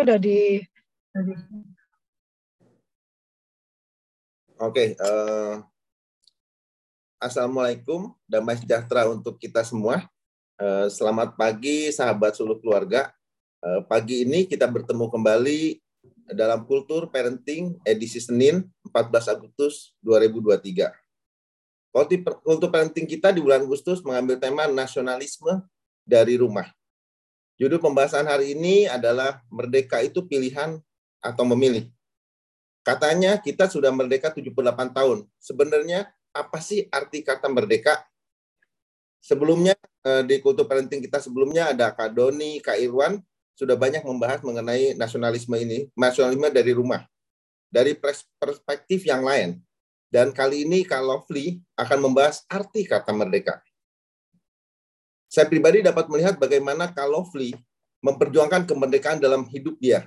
udah di Oke, uh, Assalamualaikum, damai sejahtera untuk kita semua. Uh, selamat pagi, sahabat seluruh keluarga. Uh, pagi ini kita bertemu kembali dalam Kultur Parenting edisi Senin 14 Agustus 2023. Kultur Parenting kita di bulan Agustus mengambil tema nasionalisme dari rumah. Judul pembahasan hari ini adalah merdeka itu pilihan atau memilih. Katanya kita sudah merdeka 78 tahun. Sebenarnya apa sih arti kata merdeka? Sebelumnya eh, di kultur parenting kita sebelumnya ada Kak Doni, Kak Irwan sudah banyak membahas mengenai nasionalisme ini, nasionalisme dari rumah. Dari perspektif yang lain. Dan kali ini Kak Lovely akan membahas arti kata merdeka. Saya pribadi dapat melihat bagaimana Kalofli memperjuangkan kemerdekaan dalam hidup dia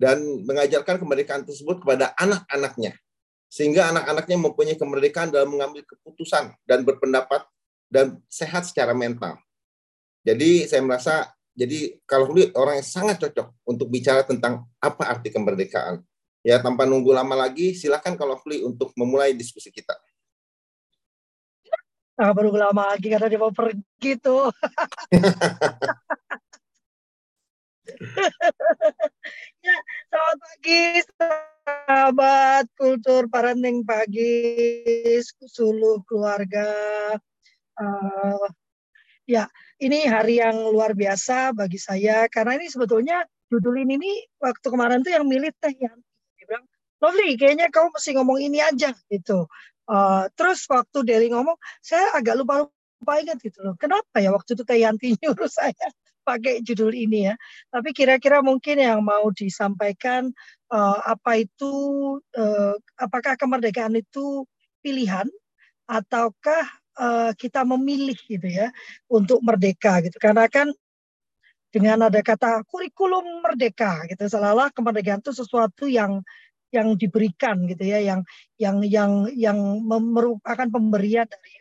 dan mengajarkan kemerdekaan tersebut kepada anak-anaknya sehingga anak-anaknya mempunyai kemerdekaan dalam mengambil keputusan dan berpendapat dan sehat secara mental. Jadi saya merasa jadi kalau orang yang sangat cocok untuk bicara tentang apa arti kemerdekaan. Ya tanpa nunggu lama lagi, silakan kalau untuk memulai diskusi kita. Nah, baru lama lagi karena dia mau pergi tuh. ya, selamat pagi sahabat kultur parenting pagi seluruh keluarga. Uh, ya, ini hari yang luar biasa bagi saya karena ini sebetulnya judul ini nih waktu kemarin tuh yang milih teh yang dia bilang, Lovely, kayaknya kamu mesti ngomong ini aja gitu. Uh, terus waktu Deli ngomong, saya agak lupa lupa ingat gitu loh. Kenapa ya waktu itu Teh Yanti nyuruh saya pakai judul ini ya. Tapi kira-kira mungkin yang mau disampaikan uh, apa itu, uh, apakah kemerdekaan itu pilihan ataukah uh, kita memilih gitu ya untuk merdeka gitu. Karena kan dengan ada kata kurikulum merdeka gitu, seolah kemerdekaan itu sesuatu yang yang diberikan gitu ya yang yang yang yang merupakan pemberian dari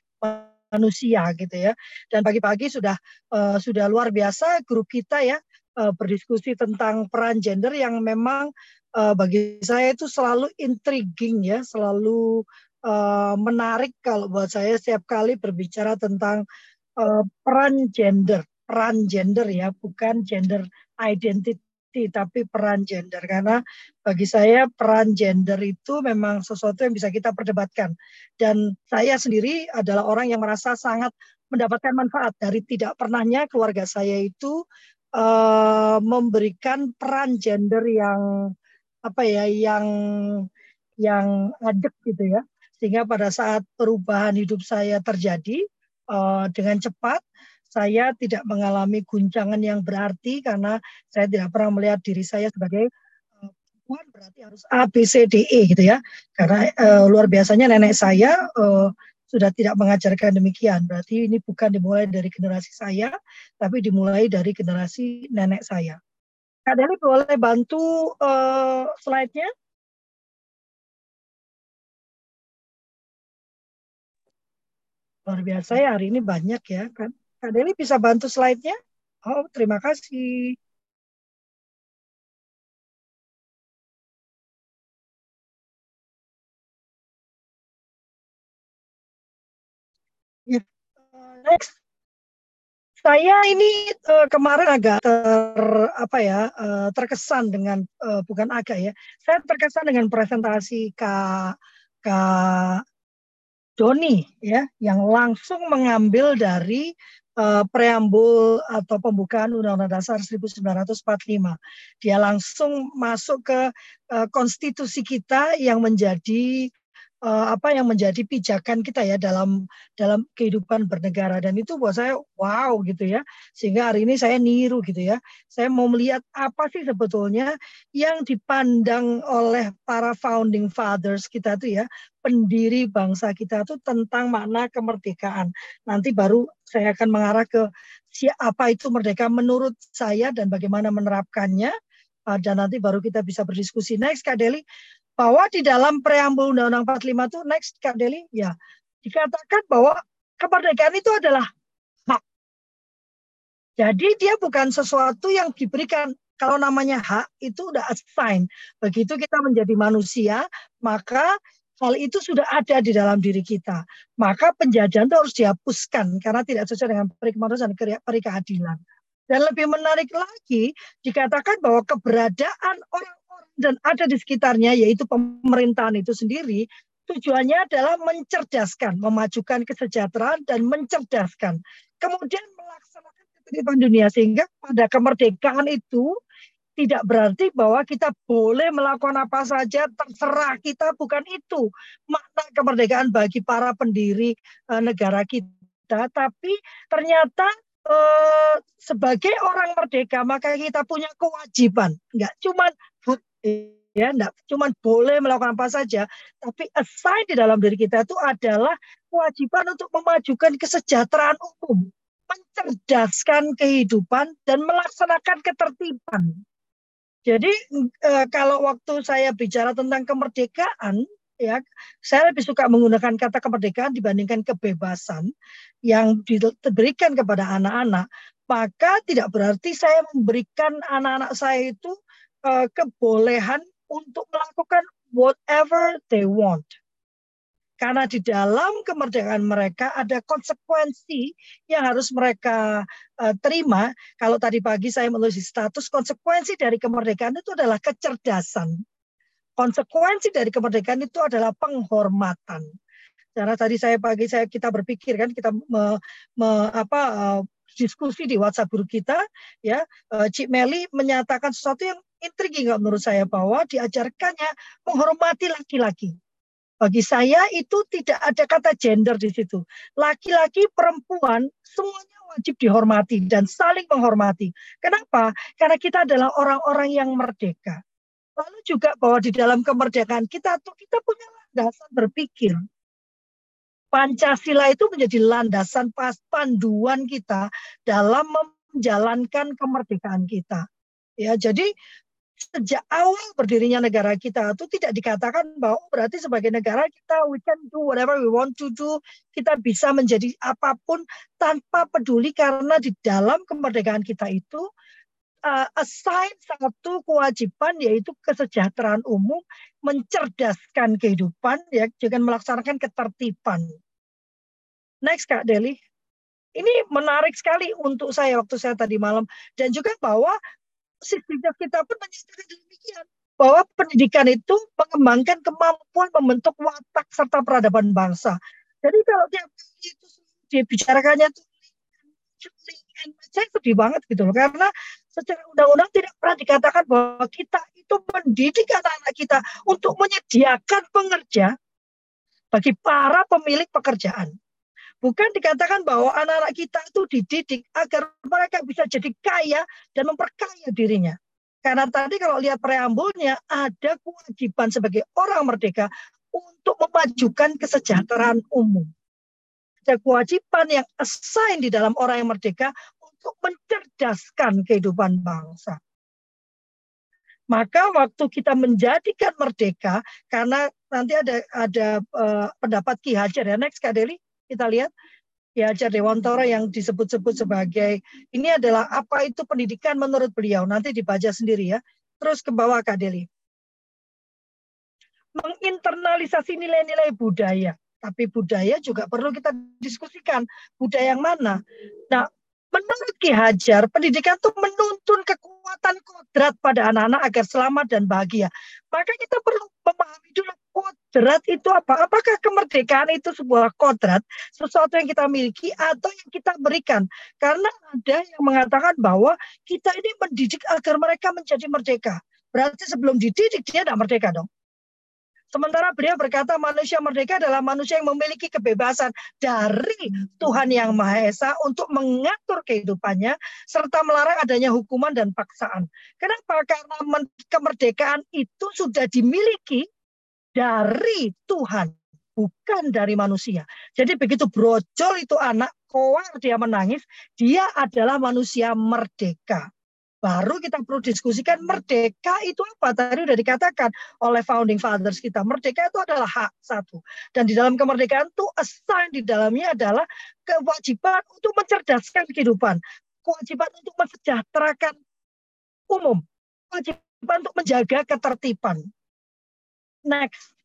manusia gitu ya. Dan pagi-pagi sudah uh, sudah luar biasa grup kita ya uh, berdiskusi tentang peran gender yang memang uh, bagi saya itu selalu intriguing ya selalu uh, menarik kalau buat saya setiap kali berbicara tentang uh, peran gender peran gender ya bukan gender identity tapi peran gender. Karena bagi saya peran gender itu memang sesuatu yang bisa kita perdebatkan. Dan saya sendiri adalah orang yang merasa sangat mendapatkan manfaat dari tidak pernahnya keluarga saya itu uh, memberikan peran gender yang apa ya yang yang adek gitu ya. Sehingga pada saat perubahan hidup saya terjadi uh, dengan cepat saya tidak mengalami guncangan yang berarti karena saya tidak pernah melihat diri saya sebagai eh, perempuan berarti harus A B C D E gitu ya. Karena uh, luar biasanya nenek saya uh, sudah tidak mengajarkan demikian. Berarti ini bukan dimulai dari generasi saya tapi dimulai dari generasi nenek saya. Kak Deli boleh bantu uh, slide-nya? Luar biasa ya hari ini banyak ya kan Kak Deli bisa bantu slide-nya? Oh, terima kasih. Ya, next. Saya ini uh, kemarin agak ter apa ya uh, terkesan dengan uh, bukan agak ya. Saya terkesan dengan presentasi Kak Kak Doni ya yang langsung mengambil dari uh, preambul atau pembukaan Undang-Undang Dasar 1945. Dia langsung masuk ke uh, konstitusi kita yang menjadi uh, apa yang menjadi pijakan kita ya dalam dalam kehidupan bernegara. Dan itu buat saya wow gitu ya. Sehingga hari ini saya niru gitu ya. Saya mau melihat apa sih sebetulnya yang dipandang oleh para founding fathers kita tuh ya. Pendiri bangsa kita tuh tentang makna kemerdekaan. Nanti baru saya akan mengarah ke siapa itu merdeka menurut saya dan bagaimana menerapkannya. Dan nanti baru kita bisa berdiskusi. Next Kak Deli bahwa di dalam preambul Undang-Undang 45 itu next Kak Deli ya dikatakan bahwa kemerdekaan itu adalah hak. Jadi dia bukan sesuatu yang diberikan Kalau namanya hak itu udah assign. Begitu kita menjadi manusia, maka hal itu sudah ada di dalam diri kita. Maka penjajahan itu harus dihapuskan karena tidak sesuai dengan perikemanusiaan dan perikeadilan. Dan lebih menarik lagi, dikatakan bahwa keberadaan orang-orang dan ada di sekitarnya, yaitu pemerintahan itu sendiri, tujuannya adalah mencerdaskan, memajukan kesejahteraan dan mencerdaskan. Kemudian melaksanakan ketertiban dunia sehingga pada kemerdekaan itu tidak berarti bahwa kita boleh melakukan apa saja terserah kita bukan itu makna kemerdekaan bagi para pendiri uh, negara kita tapi ternyata uh, sebagai orang merdeka maka kita punya kewajiban nggak cuma ya enggak cuma boleh melakukan apa saja tapi assign di dalam diri kita itu adalah kewajiban untuk memajukan kesejahteraan umum mencerdaskan kehidupan dan melaksanakan ketertiban jadi e, kalau waktu saya bicara tentang kemerdekaan, ya saya lebih suka menggunakan kata kemerdekaan dibandingkan kebebasan yang diberikan kepada anak-anak. Maka tidak berarti saya memberikan anak-anak saya itu e, kebolehan untuk melakukan whatever they want. Karena di dalam kemerdekaan mereka ada konsekuensi yang harus mereka uh, terima. Kalau tadi pagi saya menulis status konsekuensi dari kemerdekaan itu adalah kecerdasan. Konsekuensi dari kemerdekaan itu adalah penghormatan. Karena tadi saya pagi saya kita berpikir kan kita me, me, apa uh, diskusi di WhatsApp guru kita ya uh, Cik Meli menyatakan sesuatu yang intriguing menurut saya bahwa diajarkannya menghormati laki-laki bagi saya itu tidak ada kata gender di situ. Laki-laki, perempuan, semuanya wajib dihormati dan saling menghormati. Kenapa? Karena kita adalah orang-orang yang merdeka. Lalu juga bahwa di dalam kemerdekaan kita tuh kita punya landasan berpikir. Pancasila itu menjadi landasan pas panduan kita dalam menjalankan kemerdekaan kita. Ya, jadi sejak awal berdirinya negara kita itu tidak dikatakan bahwa berarti sebagai negara kita we can do whatever we want to do. Kita bisa menjadi apa pun tanpa peduli karena di dalam kemerdekaan kita itu uh, assign satu kewajiban yaitu kesejahteraan umum mencerdaskan kehidupan ya dengan melaksanakan ketertiban. Next kak Deli. Ini menarik sekali untuk saya waktu saya tadi malam. Dan juga bahwa sistem kita pun menyatakan demikian bahwa pendidikan itu mengembangkan kemampuan membentuk watak serta peradaban bangsa. Jadi kalau tiap itu dibicarakannya itu saya sedih banget gitu loh karena secara undang-undang tidak pernah dikatakan bahwa kita itu mendidik anak-anak kita untuk menyediakan pengerja bagi para pemilik pekerjaan. Bukan dikatakan bahwa anak-anak kita itu dididik agar mereka bisa jadi kaya dan memperkaya dirinya. Karena tadi kalau lihat preambulnya ada kewajiban sebagai orang merdeka untuk memajukan kesejahteraan umum. Ada kewajiban yang assign di dalam orang yang merdeka untuk mencerdaskan kehidupan bangsa. Maka waktu kita menjadikan merdeka, karena nanti ada ada uh, pendapat Ki Hajar ya, next Kak Deli, kita lihat ya Hajar Dewantoro yang disebut-sebut sebagai ini adalah apa itu pendidikan menurut beliau. Nanti dibaca sendiri ya. Terus ke bawah Kak Deli. Menginternalisasi nilai-nilai budaya. Tapi budaya juga perlu kita diskusikan. Budaya yang mana? Nah, menurut Ki Hajar, pendidikan itu menuntun kekuatan kodrat pada anak-anak agar selamat dan bahagia. Maka kita perlu memahami dulu kodrat itu apa? Apakah kemerdekaan itu sebuah kodrat, sesuatu yang kita miliki atau yang kita berikan? Karena ada yang mengatakan bahwa kita ini mendidik agar mereka menjadi merdeka. Berarti sebelum dididik dia tidak merdeka dong. Sementara beliau berkata manusia merdeka adalah manusia yang memiliki kebebasan dari Tuhan Yang Maha Esa untuk mengatur kehidupannya serta melarang adanya hukuman dan paksaan. Kenapa? Karena kemerdekaan itu sudah dimiliki dari Tuhan, bukan dari manusia. Jadi begitu brojol itu anak, koar dia menangis, dia adalah manusia merdeka. Baru kita perlu diskusikan merdeka itu apa? Tadi sudah dikatakan oleh founding fathers kita. Merdeka itu adalah hak satu. Dan di dalam kemerdekaan itu assign di dalamnya adalah kewajiban untuk mencerdaskan kehidupan. Kewajiban untuk mensejahterakan umum, kewajiban untuk menjaga ketertiban. Next.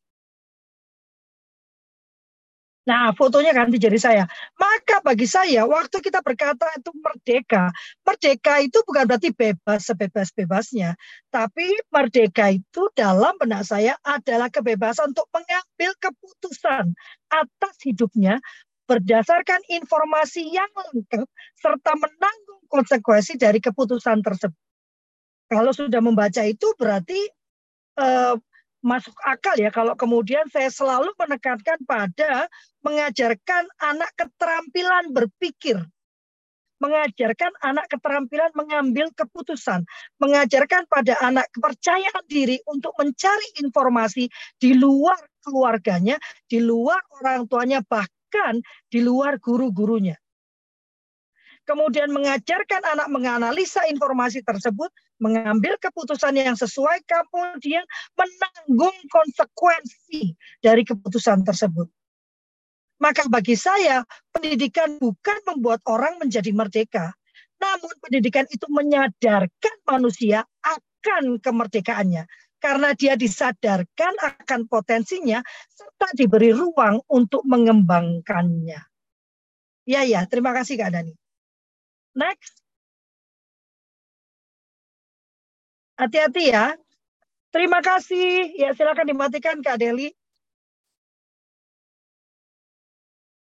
Nah, fotonya ganti jadi saya. Maka bagi saya, waktu kita berkata itu merdeka, merdeka itu bukan berarti bebas sebebas-bebasnya. Tapi merdeka itu dalam benak saya adalah kebebasan untuk mengambil keputusan atas hidupnya berdasarkan informasi yang lengkap serta menanggung konsekuensi dari keputusan tersebut. Kalau sudah membaca itu berarti eh, masuk akal ya kalau kemudian saya selalu menekankan pada mengajarkan anak keterampilan berpikir. Mengajarkan anak keterampilan mengambil keputusan, mengajarkan pada anak kepercayaan diri untuk mencari informasi di luar keluarganya, di luar orang tuanya, bahkan di luar guru-gurunya. Kemudian mengajarkan anak menganalisa informasi tersebut, mengambil keputusan yang sesuai, kemudian menanggung konsekuensi dari keputusan tersebut. Maka bagi saya, pendidikan bukan membuat orang menjadi merdeka, namun pendidikan itu menyadarkan manusia akan kemerdekaannya karena dia disadarkan akan potensinya serta diberi ruang untuk mengembangkannya. Ya ya, terima kasih Kak Dani. Next. Hati-hati ya. Terima kasih. Ya, silakan dimatikan Kak Deli.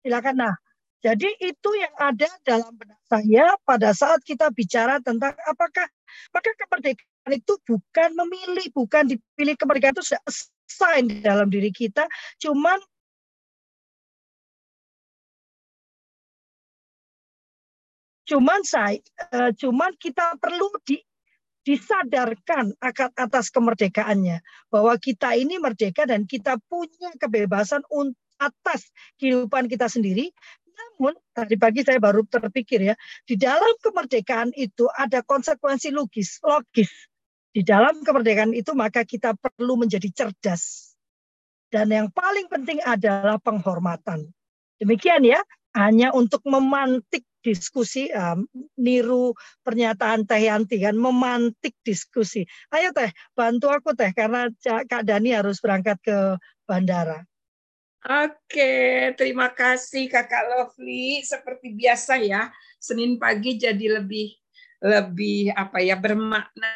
Silakan. Nah, jadi itu yang ada dalam benak saya pada saat kita bicara tentang apakah maka kemerdekaan itu bukan memilih, bukan dipilih kemerdekaan itu sudah assign di dalam diri kita, cuman Cuman saya, uh, cuman kita perlu di, disadarkan atas kemerdekaannya bahwa kita ini merdeka dan kita punya kebebasan atas kehidupan kita sendiri. Namun tadi pagi saya baru terpikir ya, di dalam kemerdekaan itu ada konsekuensi logis, logis. Di dalam kemerdekaan itu maka kita perlu menjadi cerdas. Dan yang paling penting adalah penghormatan. Demikian ya, hanya untuk memantik diskusi um, niru pernyataan Teh Yanti kan memantik diskusi. Ayo Teh, bantu aku Teh karena Kak Dani harus berangkat ke bandara. Oke, terima kasih Kakak Lovely. Seperti biasa ya, Senin pagi jadi lebih lebih apa ya bermakna,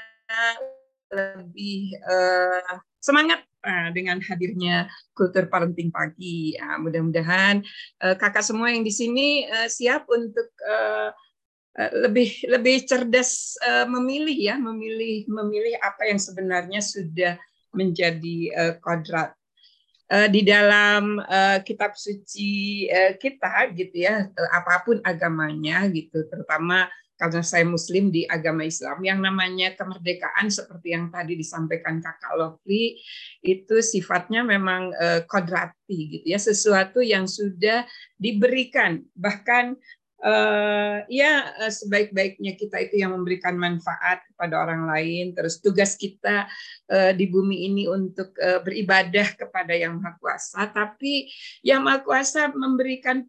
lebih uh, semangat uh, dengan hadirnya kultur parenting pagi. Uh, mudah-mudahan uh, kakak semua yang di sini uh, siap untuk uh, lebih lebih cerdas uh, memilih ya, memilih memilih apa yang sebenarnya sudah menjadi uh, kodrat uh, di dalam uh, kitab suci uh, kita gitu ya, apa pun agamanya gitu, terutama karena saya muslim di agama Islam yang namanya kemerdekaan seperti yang tadi disampaikan Kakak Lovely itu sifatnya memang uh, kodrati gitu ya sesuatu yang sudah diberikan. Bahkan uh, ya uh, sebaik-baiknya kita itu yang memberikan manfaat kepada orang lain terus tugas kita uh, di bumi ini untuk beribadah kepada yang maha kuasa tapi yang maha kuasa memberikan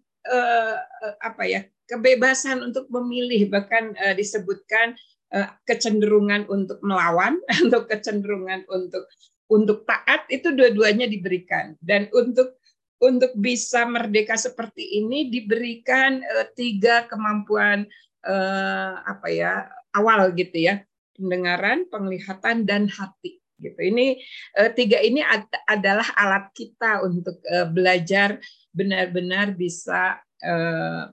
apa ya kebebasan untuk memilih bahkan uh, disebutkan uh, kecenderungan untuk melawan atau kecenderungan untuk untuk taat itu dua-duanya diberikan. Dan untuk untuk bisa merdeka seperti ini diberikan uh, tiga kemampuan uh, apa ya awal gitu ya pendengaran penglihatan dan hati gitu. Ini uh, tiga ini ad adalah alat kita untuk uh, belajar benar-benar bisa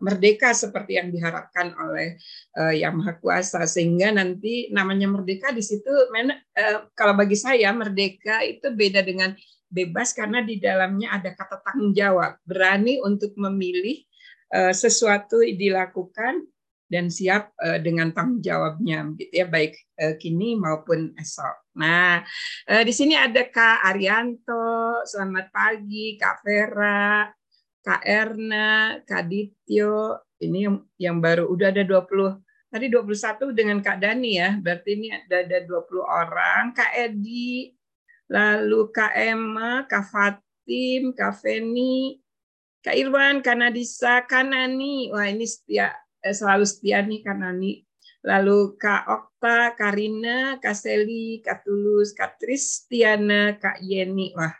merdeka seperti yang diharapkan oleh uh, Yang Maha Kuasa. Sehingga nanti namanya merdeka di situ uh, kalau bagi saya merdeka itu beda dengan bebas karena di dalamnya ada kata tanggung jawab. Berani untuk memilih sesuatu dilakukan dan siap dengan tanggung jawabnya gitu ya baik kini maupun esok. Nah, di sini ada Kak Arianto, selamat pagi, Kak Vera, Kak Erna, Kak Dityo, ini yang, yang baru udah ada 20 tadi 21 dengan Kak Dani ya. Berarti ini ada ada 20 orang. Kak Edi, lalu Kak Emma, Kak Fatim, Kak Feni, Kak Irwan, Kak Nadisa, Kak Nani. Wah, ini setia eh, selalu setia nih Kak Nani. lalu Kak Okta, Karina, Kak Seli, Kak Tulus, Kak Tristiana, Kak Yeni. Wah,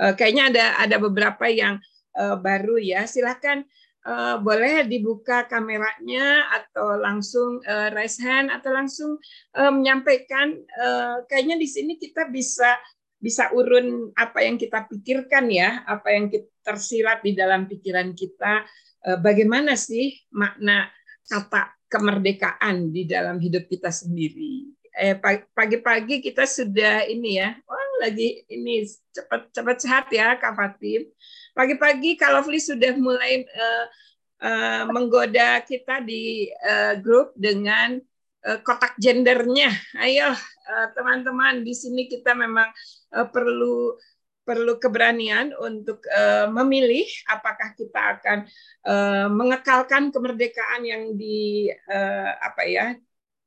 uh, kayaknya ada ada beberapa yang uh, baru ya. Silahkan uh, boleh dibuka kameranya atau langsung uh, raise hand atau langsung uh, menyampaikan. Uh, kayaknya di sini kita bisa bisa urun apa yang kita pikirkan ya, apa yang kita, tersirat di dalam pikiran kita. Uh, bagaimana sih makna kata kemerdekaan di dalam hidup kita sendiri. Eh, pagi-pagi kita sudah ini ya, wah lagi ini cepat cepat sehat ya Kak Fatim. Pagi-pagi Kak Lovely sudah mulai uh, uh, menggoda kita di uh, grup dengan kotak gendernya. Ayo teman-teman di sini kita memang perlu perlu keberanian untuk memilih apakah kita akan mengekalkan kemerdekaan yang di apa ya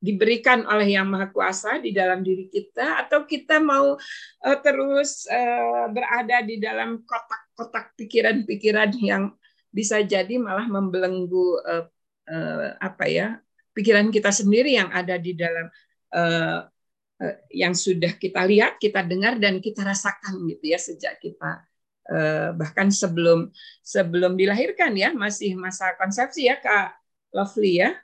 diberikan oleh yang maha kuasa di dalam diri kita atau kita mau uh, terus uh, berada di dalam kotak-kotak pikiran-pikiran yang bisa jadi malah membelenggu uh, uh, apa ya pikiran kita sendiri yang ada di dalam uh, Eh, yang sudah kita lihat, kita dengar dan kita rasakan gitu ya sejak kita eh, bahkan sebelum sebelum dilahirkan ya masih masa konsepsi ya Kak Lovely ya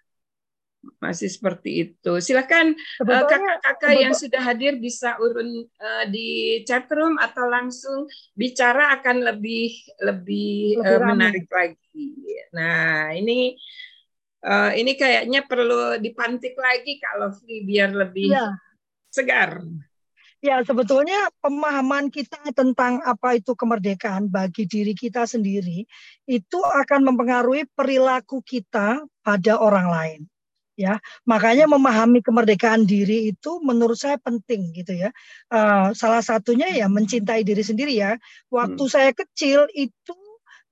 masih seperti itu. Silakan eh, kakak-kakak yang sudah hadir bisa urun di chat room atau langsung bicara akan lebih lebih menarik lagi. Nah ini ini kayaknya perlu dipantik lagi kalau biar lebih ya segar. Ya, sebetulnya pemahaman kita tentang apa itu kemerdekaan bagi diri kita sendiri itu akan mempengaruhi perilaku kita pada orang lain. Ya, makanya memahami kemerdekaan diri itu menurut saya penting gitu ya. Uh, salah satunya ya mencintai diri sendiri ya. Waktu hmm. saya kecil itu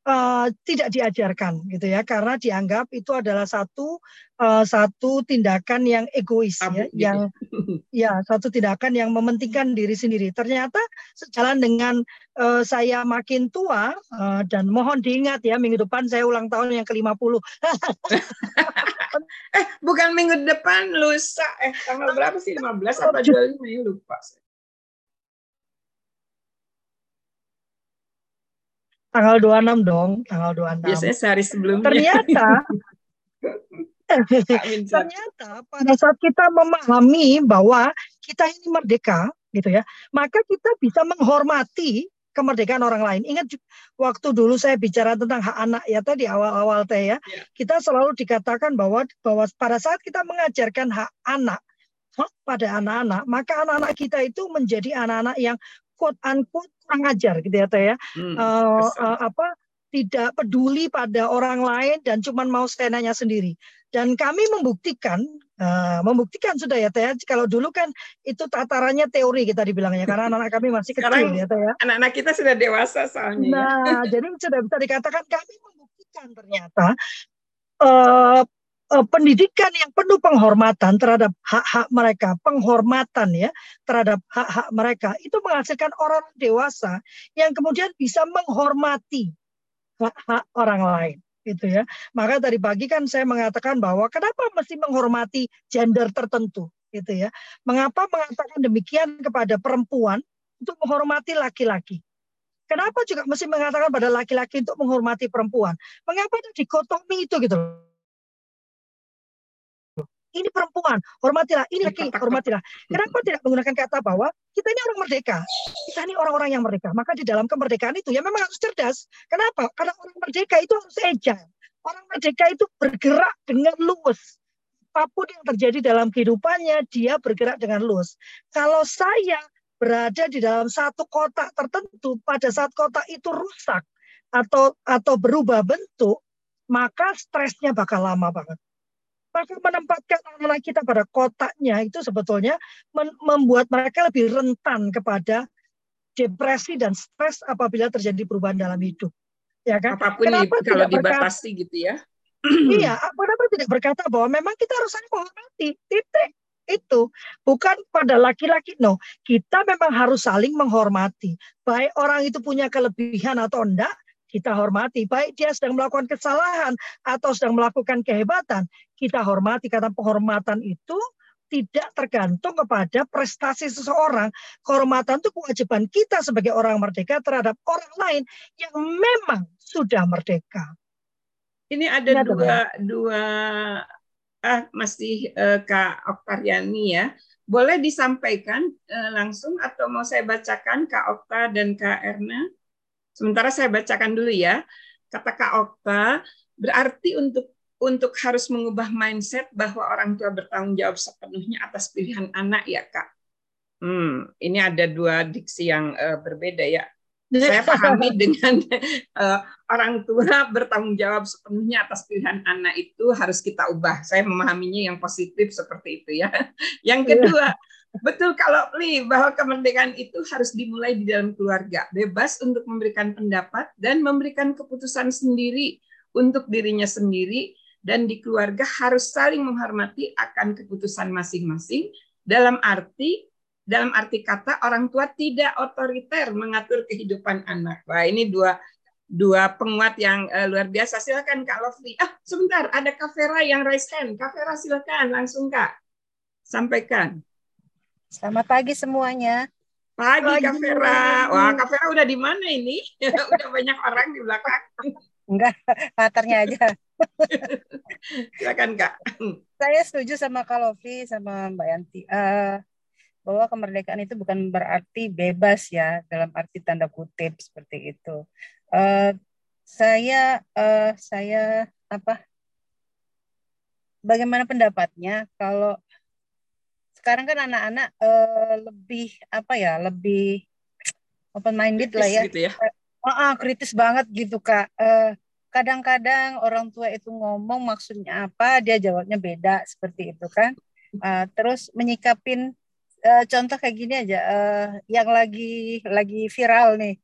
uh, tidak diajarkan gitu ya karena dianggap itu adalah satu uh, satu tindakan yang egois ya gitu. yang ya satu tindakan yang mementingkan diri sendiri ternyata sejalan dengan uh, saya makin tua uh, dan mohon diingat ya minggu depan saya ulang tahun yang ke-50 eh bukan minggu depan lusa. Eh tanggal berapa sih? 15 apa 25 ya lupa Tanggal 26 dong, tanggal 26. Biasanya sehari sebelumnya. Ternyata ternyata pada saat kita memahami bahwa kita ini merdeka gitu ya, maka kita bisa menghormati kemerdekaan orang lain. Ingat waktu dulu saya bicara tentang hak anak ya tadi awal-awal teh ya, ya, kita selalu dikatakan bahwa bahwa pada saat kita mengajarkan hak anak hak pada anak-anak, maka anak-anak kita itu menjadi anak-anak yang quote unquote kurang ajar gitu ya teh ya. Hmm, uh, uh, apa tidak peduli pada orang lain dan cuma mau senanya sendiri. Dan kami membuktikan uh, membuktikan sudah ya teh ya. kalau dulu kan itu tatarannya teori kita dibilangnya karena anak-anak kami masih kecil Sekarang, ya teh ya anak-anak kita sudah dewasa soalnya ya. nah jadi sudah bisa dikatakan kami membuktikan ternyata uh, uh, pendidikan yang penuh penghormatan terhadap hak-hak mereka, penghormatan ya terhadap hak-hak mereka itu menghasilkan orang dewasa yang kemudian bisa menghormati hak-hak orang lain gitu ya. Maka tadi pagi kan saya mengatakan bahwa kenapa mesti menghormati gender tertentu gitu ya. Mengapa mengatakan demikian kepada perempuan untuk menghormati laki-laki? Kenapa juga mesti mengatakan pada laki-laki untuk menghormati perempuan? Mengapa ada dikotomi itu gitu ini perempuan, hormatilah, ini laki, hormatilah. Kenapa tidak menggunakan kata bahwa kita ini orang merdeka, kita ini orang-orang yang merdeka. Maka di dalam kemerdekaan itu ya memang harus cerdas. Kenapa? Karena orang merdeka itu harus agile. Orang merdeka itu bergerak dengan luas. Apa pun yang terjadi dalam kehidupannya, dia bergerak dengan luas. Kalau saya berada di dalam satu kotak tertentu, pada saat kotak itu rusak atau atau berubah bentuk, maka stresnya bakal lama banget maka menempatkan anak-anak kita pada kotaknya itu sebetulnya membuat mereka lebih rentan kepada depresi dan stres apabila terjadi perubahan dalam hidup. Ya kan? Apa pun kenapa kalau dibatasi berkata, gitu ya. iya, kenapa tidak berkata bahwa memang kita harus saling menghormati. Titik itu bukan pada laki-laki no kita memang harus saling menghormati baik orang itu punya kelebihan atau enggak kita hormati. Baik dia sedang melakukan kesalahan atau sedang melakukan kehebatan, kita hormati. Karena penghormatan itu tidak tergantung kepada prestasi seseorang. Kehormatan itu kewajiban kita sebagai orang merdeka terhadap orang lain yang memang sudah merdeka. Ini ada Ini dua ada dua ah masih uh, Kak Oktariani ya. Boleh disampaikan uh, langsung atau mau saya bacakan Kak Okta dan Kak Erna? Sementara saya bacakan dulu ya. Kata Kak Okta, berarti untuk untuk harus mengubah mindset bahwa orang tua bertanggung jawab sepenuhnya atas pilihan anak ya Kak. Hmm, ini ada dua diksi yang uh, berbeda ya saya pahami dengan uh, orang tua bertanggung jawab sepenuhnya atas pilihan anak itu harus kita ubah. Saya memahaminya yang positif seperti itu ya. Yang iya. kedua, betul kalau Li bahwa kemerdekaan itu harus dimulai di dalam keluarga, bebas untuk memberikan pendapat dan memberikan keputusan sendiri untuk dirinya sendiri dan di keluarga harus saling menghormati akan keputusan masing-masing dalam arti dalam arti kata orang tua tidak otoriter mengatur kehidupan anak. Wah, ini dua dua penguat yang uh, luar biasa. Silakan Kak Lovely. Ah, sebentar, ada Kak Vera yang raise hand. Kak Vera silakan langsung Kak. Sampaikan. Selamat pagi semuanya. Pagi, pagi. Kak Vera. Wah, Kak Vera udah di mana ini? udah banyak orang di belakang. Enggak, paternya aja. Silakan Kak. Saya setuju sama Kak Lovely sama Mbak Yanti. Uh, bahwa kemerdekaan itu bukan berarti bebas ya dalam arti tanda kutip seperti itu. Uh, saya uh, saya apa? Bagaimana pendapatnya kalau sekarang kan anak-anak uh, lebih apa ya lebih open minded lah ya. Gitu ya. Uh, uh, kritis banget gitu kak. Uh, kadang-kadang orang tua itu ngomong maksudnya apa dia jawabnya beda seperti itu kan. Uh, terus menyikapin uh, contoh kayak gini aja uh, yang lagi lagi viral nih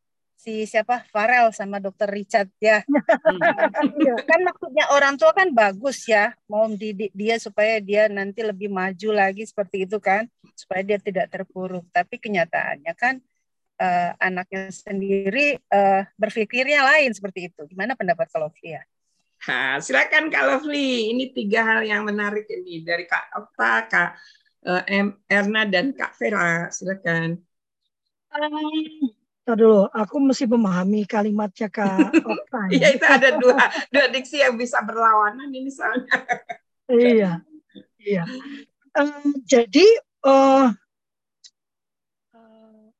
si siapa Farel sama dokter Richard ya hmm. kan maksudnya orang tua kan bagus ya mau mendidik dia supaya dia nanti lebih maju lagi seperti itu kan supaya dia tidak terpuruk tapi kenyataannya kan uh, anaknya sendiri uh, berpikirnya lain seperti itu gimana pendapat kalau ya Ha, silakan Kak Lovely. Ini tiga hal yang menarik ini dari Kak Okta, Kak uh, Erna dan Kak Vera. Silakan. Um, dulu, aku mesti memahami kalimatnya Kak Okta. Iya, itu ada dua dua diksi yang bisa berlawanan ini soalnya. iya, iya. Um, jadi uh,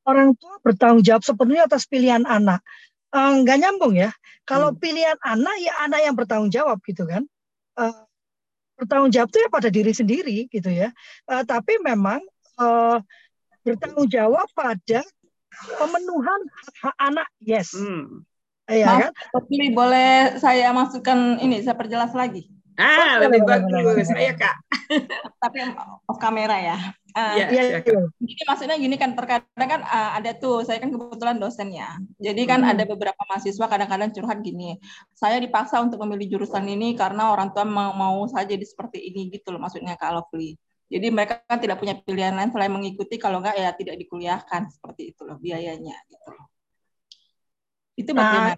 orang tua bertanggung jawab sepenuhnya atas pilihan anak. Enggak uh, nyambung ya. Kalau hmm. pilihan anak ya anak yang bertanggung jawab gitu kan. Uh, bertanggung jawab itu ya pada diri sendiri gitu ya. Uh, tapi memang uh, bertanggung jawab pada pemenuhan hak, anak, yes. Hmm. Iya kan? Tapi boleh saya masukkan ini, saya perjelas lagi. Ah, oh, lebih bagus. Saya Kak. Tapi off kamera ya. Uh, ya, ya, Jadi maksudnya gini kan terkadang kan uh, ada tuh saya kan kebetulan dosen ya. Jadi kan hmm. ada beberapa mahasiswa kadang-kadang curhat gini. Saya dipaksa untuk memilih jurusan ini karena orang tua mau, mau saja di seperti ini gitu loh maksudnya kalau beli. Jadi mereka kan tidak punya pilihan lain selain mengikuti kalau enggak ya tidak dikuliahkan seperti itu loh biayanya gitu loh. Itu bagaimana?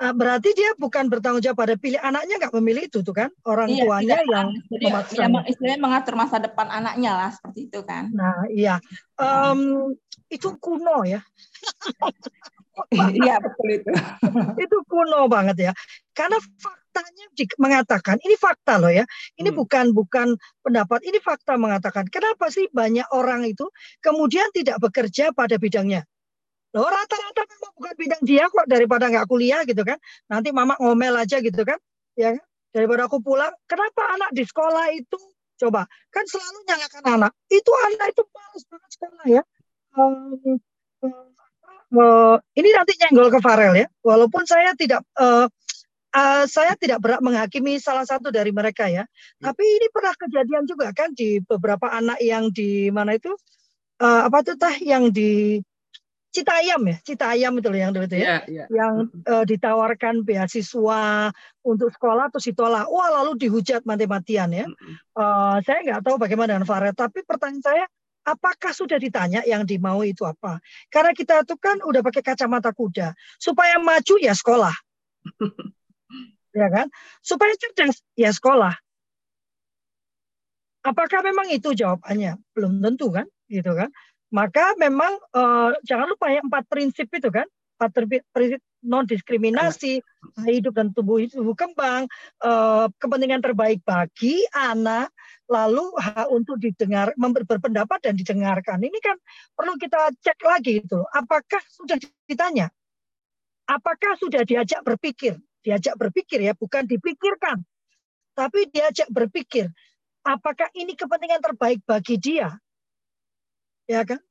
Nah, berarti dia bukan bertanggung jawab pada pilih anaknya nggak memilih itu tuh kan orang iya, tuanya tidak. yang Jadi, memaksa. Ya, istilahnya mengatur masa depan anaknya lah seperti itu kan. Nah iya um, itu kuno ya. Iya betul itu. itu kuno banget ya. Karena faktanya mengatakan ini fakta loh ya. Ini hmm. bukan bukan pendapat, ini fakta mengatakan. Kenapa sih banyak orang itu kemudian tidak bekerja pada bidangnya? Loh rata-rata memang bukan bidang dia kok daripada nggak kuliah gitu kan. Nanti mama ngomel aja gitu kan. Ya kan? Daripada aku pulang, kenapa anak di sekolah itu coba kan selalu nyalakan anak. Itu anak itu males banget sekolah ya. Um, uh, ini nanti nyenggol ke Farel ya. Walaupun saya tidak uh, uh, saya tidak berat menghakimi salah satu dari mereka ya. Hmm. Tapi ini pernah kejadian juga kan di beberapa anak yang di mana itu uh, apa tuh tah yang di Cita Ayam ya, Cita Ayam itu loh yang dulu itu ya, yeah, yeah. yang uh, ditawarkan beasiswa untuk sekolah atau ditolak, wah lalu dihujat mati-matian ya. Uh, saya nggak tahu bagaimana dengan Faret, tapi pertanyaan saya, Apakah sudah ditanya yang dimau itu apa? Karena kita tuh kan udah pakai kacamata kuda. Supaya maju ya sekolah. ya kan? Supaya cerdas ya sekolah. Apakah memang itu jawabannya? Belum tentu kan, gitu kan? Maka memang uh, jangan lupa ya empat prinsip itu kan, empat prinsip non diskriminasi, hidup dan tubuh tubuh kembang, uh, kepentingan terbaik bagi anak, lalu hak untuk didengar, berpendapat dan didengarkan. Ini kan perlu kita cek lagi itu. Apakah sudah ditanya? Apakah sudah diajak berpikir? Diajak berpikir ya, bukan dipikirkan. Tapi diajak berpikir. Apakah ini kepentingan terbaik bagi dia? Ya kan?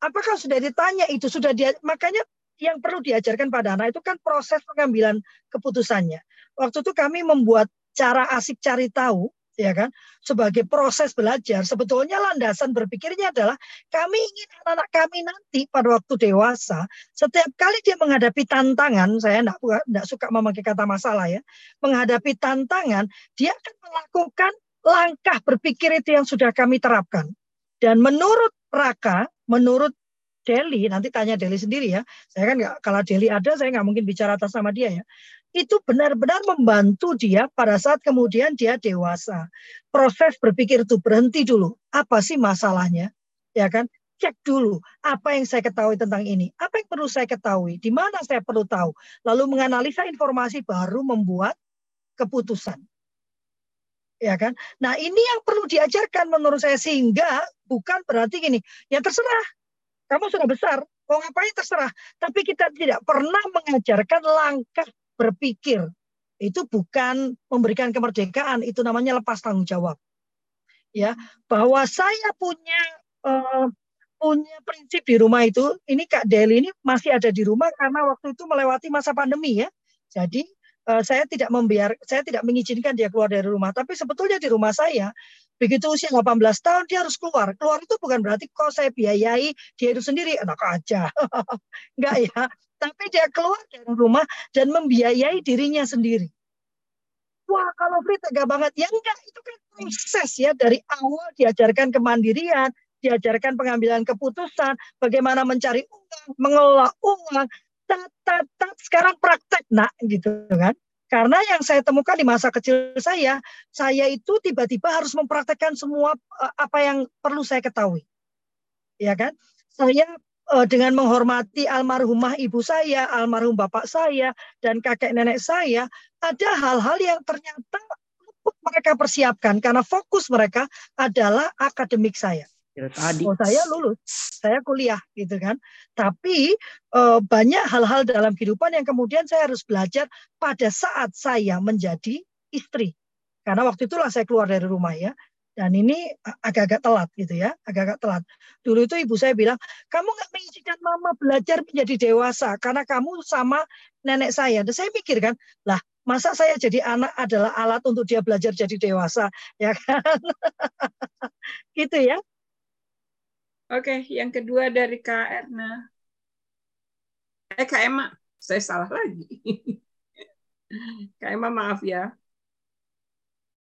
Apakah sudah ditanya itu? Sudah dia makanya yang perlu diajarkan pada anak itu kan proses pengambilan keputusannya. Waktu itu kami membuat cara asik cari tahu ya kan? Sebagai proses belajar sebetulnya landasan berpikirnya adalah kami ingin anak-anak kami nanti pada waktu dewasa setiap kali dia menghadapi tantangan saya tidak suka memakai kata masalah ya menghadapi tantangan dia akan melakukan langkah berpikir itu yang sudah kami terapkan. Dan menurut Raka menurut Deli nanti tanya Deli sendiri ya saya kan nggak kalau Deli ada saya nggak mungkin bicara atas nama dia ya itu benar-benar membantu dia pada saat kemudian dia dewasa. Proses berpikir itu berhenti dulu. Apa sih masalahnya? Ya kan? Cek dulu apa yang saya ketahui tentang ini. Apa yang perlu saya ketahui? Di mana saya perlu tahu? Lalu menganalisa informasi baru membuat keputusan. Ya kan? Nah, ini yang perlu diajarkan menurut saya sehingga bukan berarti gini, ya terserah. Kamu sudah besar, mau ngapain terserah. Tapi kita tidak pernah mengajarkan langkah berpikir itu bukan memberikan kemerdekaan, itu namanya lepas tanggung jawab. Ya, bahwa saya punya uh, punya prinsip di rumah itu, ini Kak Deli ini masih ada di rumah karena waktu itu melewati masa pandemi ya. Jadi uh, saya tidak membiar, saya tidak mengizinkan dia keluar dari rumah. Tapi sebetulnya di rumah saya begitu usia 18 tahun dia harus keluar. Keluar itu bukan berarti kok saya biayai dia itu sendiri enak aja. Enggak ya tapi dia keluar dari rumah dan membiayai dirinya sendiri. Wah, kalau Free tega banget. Ya enggak, itu kan proses ya. Dari awal diajarkan kemandirian, diajarkan pengambilan keputusan, bagaimana mencari uang, mengelola uang, tat, tat, tat, sekarang praktek, nak, gitu kan. Karena yang saya temukan di masa kecil saya, saya itu tiba-tiba harus mempraktekkan semua eh, apa yang perlu saya ketahui. Ya kan? Saya uh, dengan menghormati almarhumah ibu saya, almarhum bapak saya, dan kakek nenek saya, ada hal-hal yang ternyata mereka persiapkan karena fokus mereka adalah akademik saya. Ya, tadi. Oh, saya lulus, saya kuliah gitu kan. Tapi uh, banyak hal-hal dalam kehidupan yang kemudian saya harus belajar pada saat saya menjadi istri. Karena waktu itulah saya keluar dari rumah ya. Dan ini agak-agak telat gitu ya, agak-agak telat. Dulu itu ibu saya bilang, kamu nggak mengizinkan mama belajar menjadi dewasa karena kamu sama nenek saya. Dan saya mikir kan, lah masa saya jadi anak adalah alat untuk dia belajar jadi dewasa, ya kan? gitu ya. Oke, yang kedua dari Kak Erna. Eh Kak Emma, saya salah lagi. Kak Emma maaf ya.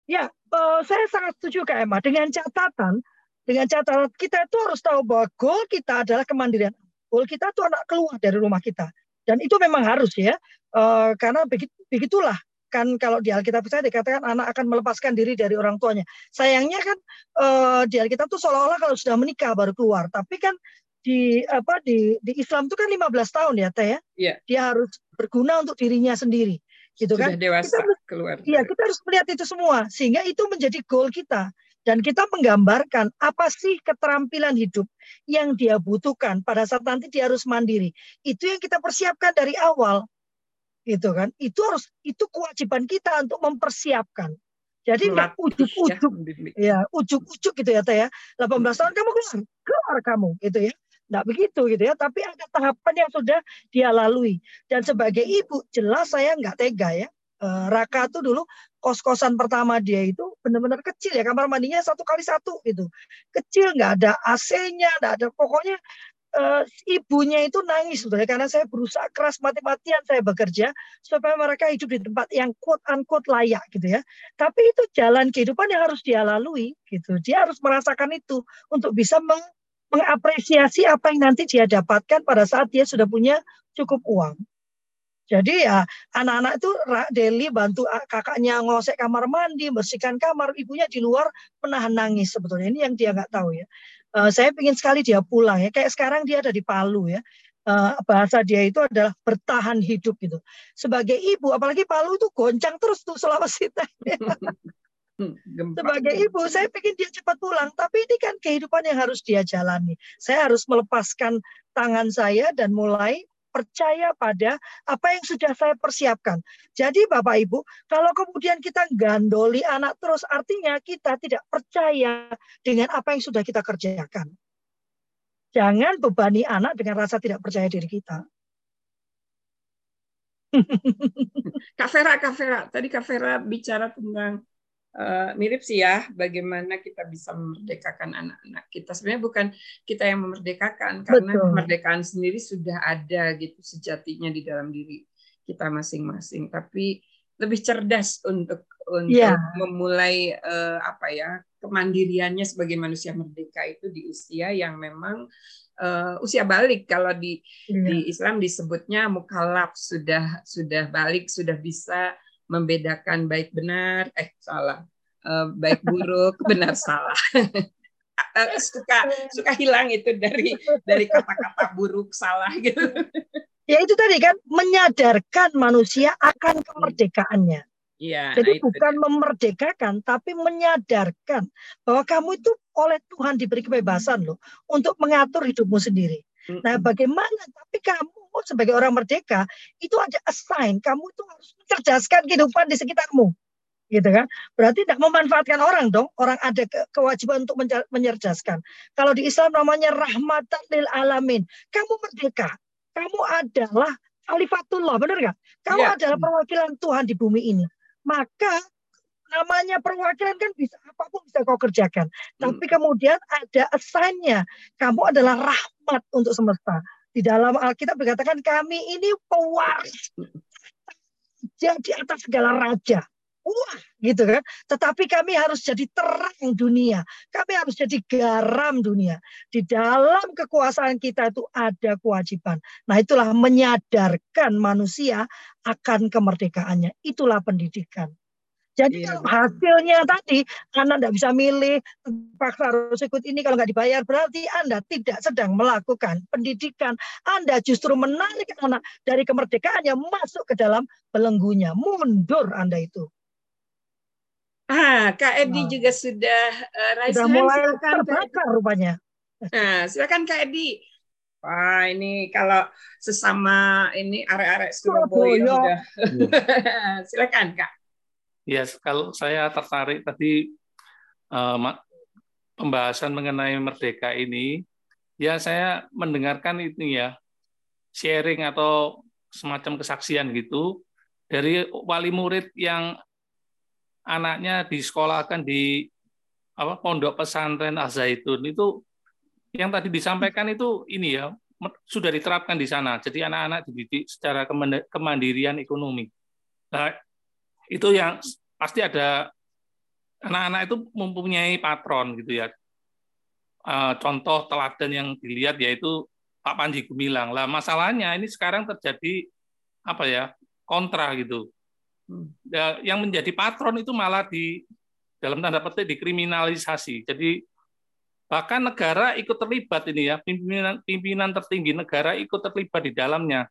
Ya, uh, saya sangat setuju Kak Emma dengan catatan dengan catatan kita itu harus tahu bahwa goal kita adalah kemandirian. Goal kita itu anak keluar dari rumah kita. Dan itu memang harus ya. Uh, karena begitu, begitulah kan kalau di Alkitab saya dikatakan anak akan melepaskan diri dari orang tuanya. Sayangnya kan uh, di Alkitab tuh seolah-olah kalau sudah menikah baru keluar. Tapi kan di apa di di Islam itu kan 15 tahun ya Teh ya. Yeah. Dia harus berguna untuk dirinya sendiri gitu Sudah kan dewasa kita harus, keluar iya kita harus melihat itu semua sehingga itu menjadi goal kita dan kita menggambarkan apa sih keterampilan hidup yang dia butuhkan pada saat nanti dia harus mandiri itu yang kita persiapkan dari awal gitu kan itu harus itu kewajiban kita untuk mempersiapkan jadi nggak ujuk-ujuk ya, ya ujuk-ujuk gitu ya teh ya 18 tahun kamu keluar keluar kamu gitu ya Tidak begitu gitu ya, tapi ada tahapan yang sudah dia lalui. Dan sebagai ibu, jelas saya nggak tega ya. Eh, Raka tuh dulu kos-kosan pertama dia itu benar-benar kecil ya, kamar mandinya satu kali satu gitu. Kecil, nggak ada AC-nya, nggak ada pokoknya uh, ibunya itu nangis sudah karena saya berusaha keras mati-matian saya bekerja supaya mereka hidup di tempat yang quote unquote layak gitu ya. Tapi itu jalan kehidupan yang harus dia lalui gitu. Dia harus merasakan itu untuk bisa mengapresiasi apa yang nanti dia dapatkan pada saat dia sudah punya cukup uang. Jadi ya anak-anak itu daily bantu kakaknya ngosek kamar mandi, bersihkan kamar, ibunya di luar menahan nangis sebetulnya. Ini yang dia nggak tahu ya. Uh, saya ingin sekali dia pulang ya. Kayak sekarang dia ada di Palu ya. Uh, bahasa dia itu adalah bertahan hidup gitu. Sebagai ibu, apalagi Palu itu goncang terus tuh Sulawesi Sebagai ibu, saya ingin dia cepat pulang, tapi ini kan kehidupan yang harus dia jalani. Saya harus melepaskan tangan saya dan mulai percaya pada apa yang sudah saya persiapkan. Jadi Bapak Ibu, kalau kemudian kita gandoli anak terus artinya kita tidak percaya dengan apa yang sudah kita kerjakan. Jangan bebani anak dengan rasa tidak percaya diri kita. Kak Vera, Kak Vera, tadi Kak Vera bicara tentang uh, mirip sih ya bagaimana kita bisa memerdekakan anak-anak kita sebenarnya bukan kita yang memerdekakan karena Betul. kemerdekaan sendiri sudah ada gitu sejatinya di dalam diri kita masing-masing tapi lebih cerdas untuk untuk yeah. memulai uh, apa ya kemandiriannya sebagai manusia merdeka itu di usia yang memang uh, usia balik kalau di yeah. di Islam disebutnya mukalaf sudah sudah balik sudah bisa membedakan baik benar eh salah uh, baik buruk benar salah uh, suka suka hilang itu dari dari kata-kata buruk salah gitu ya itu tadi kan menyadarkan manusia akan kemerdekaannya Ya, Jadi nah bukan itu. memerdekakan, tapi menyadarkan bahwa kamu itu oleh Tuhan diberi kebebasan loh untuk mengatur hidupmu sendiri. Nah, bagaimana? Tapi kamu sebagai orang merdeka itu ada assign. Kamu itu harus mencerdaskan kehidupan di sekitarmu. Gitu kan? Berarti tidak memanfaatkan orang dong. Orang ada ke kewajiban untuk menyerdaskan. Kalau di Islam namanya rahmatan lil alamin. Kamu merdeka. Kamu adalah khalifatullah, benar nggak? Kamu ya. adalah perwakilan Tuhan di bumi ini. Maka namanya perwakilan kan bisa apa pun bisa kau kerjakan. Hmm. Tapi kemudian ada assignnya. Kamu adalah rahmat untuk semesta. Di dalam Alkitab dikatakan kami ini pewaris jadi atas segala raja. Wah, gitu kan. Tetapi kami harus jadi terang dunia. Kami harus jadi garam dunia. Di dalam kekuasaan kita itu ada kewajiban. Nah, itulah menyadarkan manusia akan kemerdekaannya. Itulah pendidikan. Jadi iya, kalau hasilnya tadi Anda tidak bisa milih, paksa harus ikut ini kalau nggak dibayar, berarti Anda tidak sedang melakukan pendidikan. Anda justru menarik anak dari kemerdekaannya masuk ke dalam belenggunya. Mundur Anda itu. Ah, Kak Edi nah. juga sudah uh, sudah mulai silakan, terbakar rupanya. Nah, silakan Kak Edi. Wah, ini kalau sesama ini arek-arek Surabaya sudah. silakan Kak. Ya, kalau saya tertarik tadi uh, pembahasan mengenai merdeka ini, ya saya mendengarkan itu ya sharing atau semacam kesaksian gitu dari wali murid yang anaknya disekolahkan di apa pondok pesantren Al Zaitun itu yang tadi disampaikan itu ini ya sudah diterapkan di sana. Jadi anak-anak dididik secara kemandirian ekonomi. Nah, itu yang pasti ada anak-anak itu mempunyai patron gitu ya. Eh, contoh teladan yang dilihat yaitu Pak Panji Gumilang. Lah masalahnya ini sekarang terjadi apa ya kontra gitu. Hmm. Ya, yang menjadi patron itu malah di dalam tanda petik dikriminalisasi. Jadi bahkan negara ikut terlibat ini ya pimpinan pimpinan tertinggi negara ikut terlibat di dalamnya.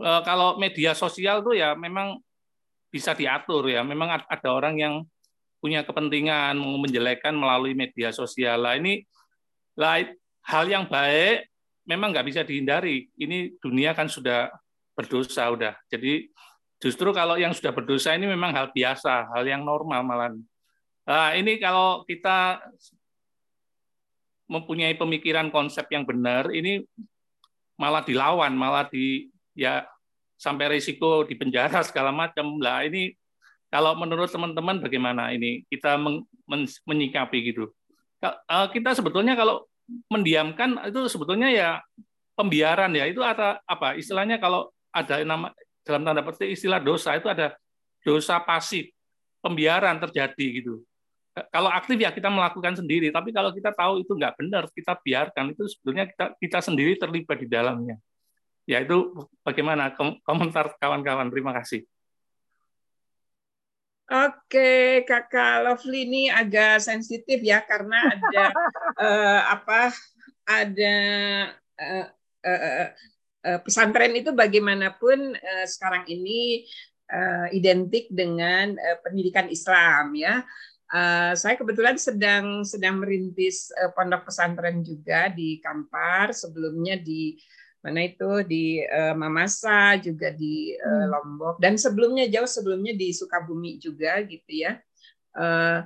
E, kalau media sosial tuh ya memang bisa diatur ya. Memang ada orang yang punya kepentingan mau menjelekkan melalui media sosial. Lah ini lah hal yang baik memang nggak bisa dihindari. Ini dunia kan sudah berdosa udah. Jadi justru kalau yang sudah berdosa ini memang hal biasa, hal yang normal malah. Nah, ini kalau kita mempunyai pemikiran konsep yang benar, ini malah dilawan, malah di ya sampai risiko di penjara segala macam. Lah ini kalau menurut teman-teman bagaimana ini kita men, men, menyikapi gitu? Eh, kita sebetulnya kalau mendiamkan itu sebetulnya ya pembiaran ya itu ada apa istilahnya kalau ada nama dalam tanda petik istilah dosa itu ada dosa pasif pembiaran terjadi gitu kalau aktif ya kita melakukan sendiri, tapi kalau kita tahu itu nggak benar, kita biarkan itu sebetulnya kita kita sendiri terlibat di dalamnya. Ya itu bagaimana komentar kawan-kawan? Terima kasih. Oke, Kakak Lovely ini agak sensitif ya karena ada uh, apa? Ada uh, uh, uh, pesantren itu bagaimanapun uh, sekarang ini uh, identik dengan uh, pendidikan Islam ya. Uh, saya kebetulan sedang sedang merintis uh, pondok pesantren juga di Kampar, sebelumnya di mana itu? Di uh, Mamasa juga di uh, Lombok. Dan sebelumnya jauh sebelumnya di Sukabumi juga gitu ya. Uh,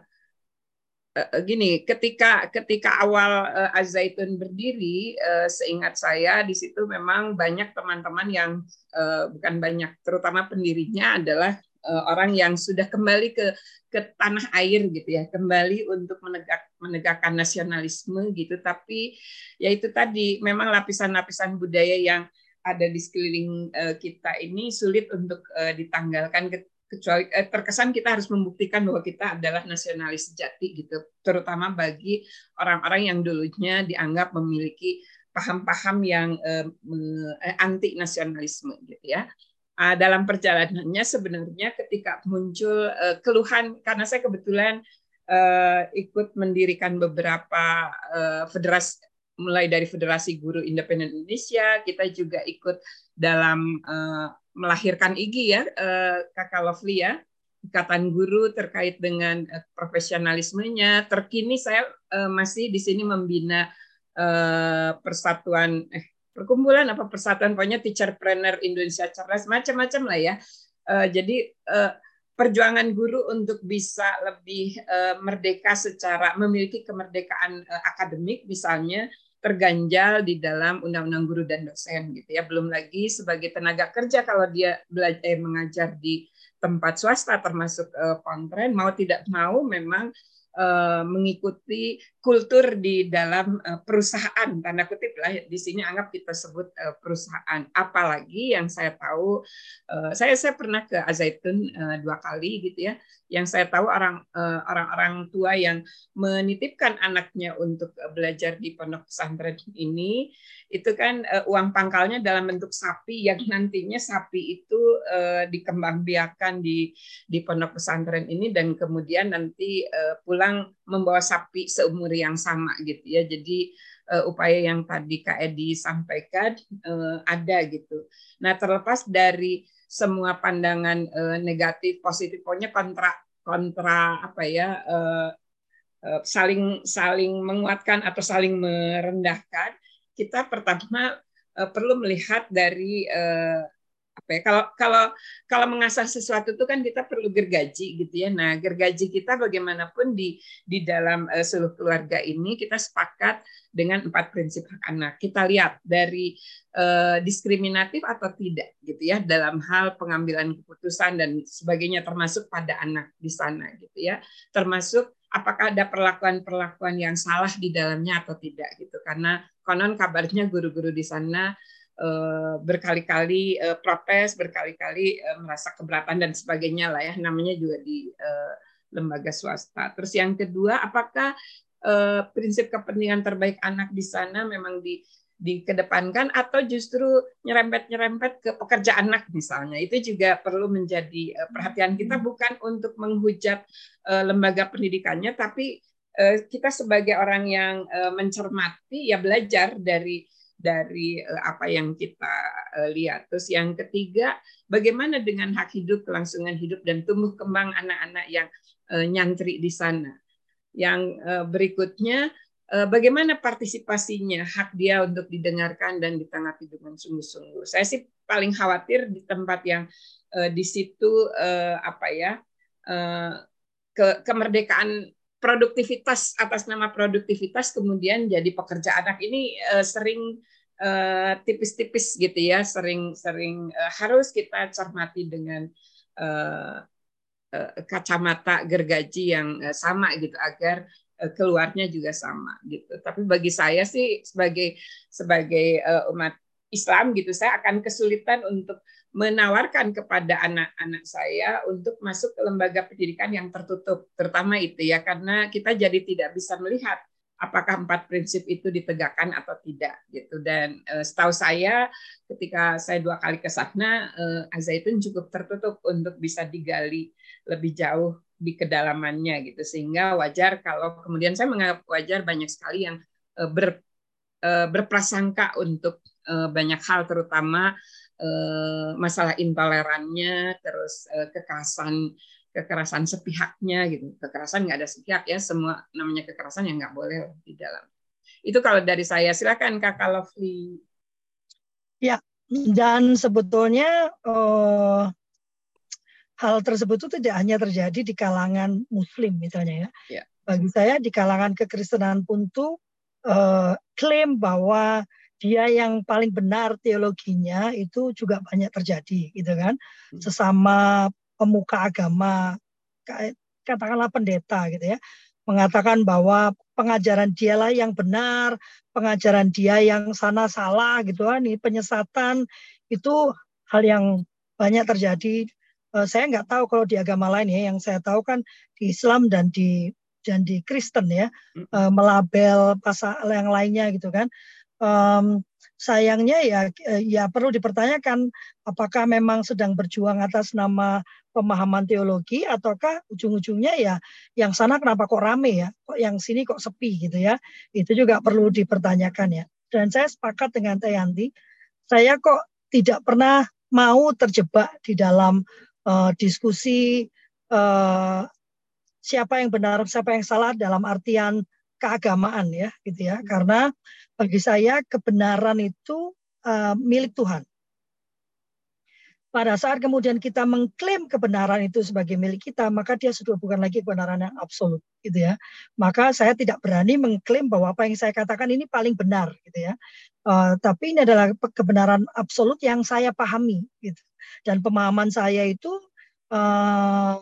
uh, gini, ketika ketika awal uh, Azaitun berdiri, uh, seingat saya di situ memang banyak teman-teman yang uh, bukan banyak, terutama pendirinya adalah uh, orang yang sudah kembali ke ke tanah air gitu ya, kembali untuk menegak menegakkan nasionalisme gitu. Tapi ya itu tadi memang lapisan-lapisan budaya yang ada di sekeliling uh, kita ini sulit untuk uh, ditanggalkan kecuali eh, terkesan kita harus membuktikan bahwa kita adalah nasionalis sejati gitu terutama bagi orang-orang yang dulunya dianggap memiliki paham-paham yang eh, anti nasionalisme gitu ya dalam perjalanannya sebenarnya ketika muncul uh, keluhan karena saya kebetulan uh, ikut mendirikan beberapa uh, federasi mulai dari Federasi Guru Independen Indonesia, kita juga ikut dalam uh, melahirkan IGI ya, uh, Kakak Lovely ya, Ikatan Guru terkait dengan uh, profesionalismenya. Terkini saya uh, masih di sini membina uh, persatuan eh perkumpulan apa persatuan pokoknya teacher trainer Indonesia cerdas macam-macam lah ya. Uh, jadi uh, perjuangan guru untuk bisa lebih uh, merdeka secara memiliki kemerdekaan uh, akademik misalnya terganjal di dalam undang-undang guru dan dosen gitu ya. Belum lagi sebagai tenaga kerja kalau dia belajar eh, mengajar di tempat swasta termasuk uh, pontren mau tidak mau memang Eh, mengikuti kultur di dalam uh, perusahaan. Tanda kutip lah di sini anggap kita sebut uh, perusahaan. Apalagi yang saya tahu saya saya pernah ke Azaitun dua kali gitu ya. Yang saya tahu orang orang-orang tua yang menitipkan anaknya untuk belajar di pondok pesantren ini itu kan uang pangkalnya dalam bentuk sapi yang nantinya sapi itu dikembangbiakan di di pondok pesantren ini dan kemudian nanti pulang pulang membawa sapi seumur yang sama gitu ya. Jadi uh, upaya yang tadi Kak Edi sampaikan uh, ada gitu. Nah terlepas dari semua pandangan uh, negatif positif, pokoknya kontra kontra apa ya uh, uh, saling saling menguatkan atau saling merendahkan. Kita pertama uh, perlu melihat dari uh, apa ya kalau kalau kalau mengasah sesuatu itu kan kita perlu gergaji gitu ya. Nah gergaji kita bagaimanapun di di dalam uh, seluruh keluarga ini kita sepakat dengan empat prinsip hak anak. Kita lihat dari uh, diskriminatif atau tidak gitu ya dalam hal pengambilan keputusan dan sebagainya termasuk pada anak di sana gitu ya. Termasuk apakah ada perlakuan-perlakuan yang salah di dalamnya atau tidak gitu. Karena konon kabarnya guru-guru di sana berkali-kali uh, protes, berkali-kali uh, merasa keberatan dan sebagainya lah ya, namanya juga di uh, lembaga swasta. Terus yang kedua, apakah uh, prinsip kepentingan terbaik anak di sana memang di dikedepankan atau justru nyerempet-nyerempet ke pekerja anak misalnya? Itu juga perlu menjadi perhatian kita bukan untuk menghujat lembaga pendidikannya tapi kita sebagai orang yang mencermati ya belajar dari dari uh, apa yang kita uh, lihat. Terus yang ketiga, bagaimana dengan hak hidup, kelangsungan hidup dan tumbuh kembang anak-anak yang uh, nyantri di sana. Yang berikutnya, bagaimana partisipasinya, hak dia untuk didengarkan dan ditanggapi dengan sungguh-sungguh. Saya sih paling khawatir di tempat yang di situ apa ya ke kemerdekaan produktivitas atas nama produktivitas kemudian jadi pekerja anak ini uh, sering Eh, tipis-tipis gitu ya, sering-sering uh, harus kita cermati dengan uh, uh, kacamata gergaji yang uh, sama gitu agar uh, keluarnya juga sama gitu. Tapi bagi saya sih sebagai sebagai uh, umat Islam gitu, saya akan kesulitan untuk menawarkan kepada anak-anak saya untuk masuk ke lembaga pendidikan yang tertutup, terutama itu ya, karena kita jadi tidak bisa melihat apakah empat prinsip itu ditegakkan atau tidak gitu. Dan uh, setahu saya ketika saya dua kali ke sana, uh, Azaitun cukup tertutup untuk bisa digali lebih jauh di kedalamannya gitu, sehingga wajar kalau kemudian saya menganggap wajar banyak sekali yang uh, ber, berprasangka untuk banyak hal, terutama Eh, masalah intolerannya, terus eh, kekerasan kekerasan sepihaknya gitu. Kekerasan nggak ada sepihak ya, semua namanya kekerasan yang nggak boleh di dalam. Itu kalau dari saya. Silakan Kakak Lovely. Ya, dan sebetulnya uh, hal tersebut itu tidak hanya terjadi di kalangan Muslim misalnya ya. ya. Bagi saya di kalangan kekristenan pun tuh uh, klaim bahwa dia yang paling benar teologinya itu juga banyak terjadi gitu kan hmm. sesama pemuka agama katakanlah pendeta gitu ya mengatakan bahwa pengajaran dialah yang benar pengajaran dia yang sana salah gitu kan ini penyesatan itu hal yang banyak terjadi eh, saya nggak tahu kalau di agama lain ya yang saya tahu kan di Islam dan di dan di Kristen ya hmm. eh, melabel pasal yang lainnya gitu kan um, sayangnya ya eh, ya perlu dipertanyakan apakah memang sedang berjuang atas nama pemahaman teologi ataukah ujung-ujungnya ya yang sana kenapa kok rame ya kok yang sini kok sepi gitu ya. Itu juga perlu dipertanyakan ya. Dan saya sepakat dengan Tayanti saya kok tidak pernah mau terjebak di dalam uh, diskusi uh, siapa yang benar siapa yang salah dalam artian keagamaan ya gitu ya karena bagi saya kebenaran itu uh, milik Tuhan pada saat kemudian kita mengklaim kebenaran itu sebagai milik kita, maka dia sudah bukan lagi kebenaran yang absolut, gitu ya. Maka saya tidak berani mengklaim bahwa apa yang saya katakan ini paling benar, gitu ya. Uh, tapi ini adalah kebenaran absolut yang saya pahami, gitu. Dan pemahaman saya itu uh,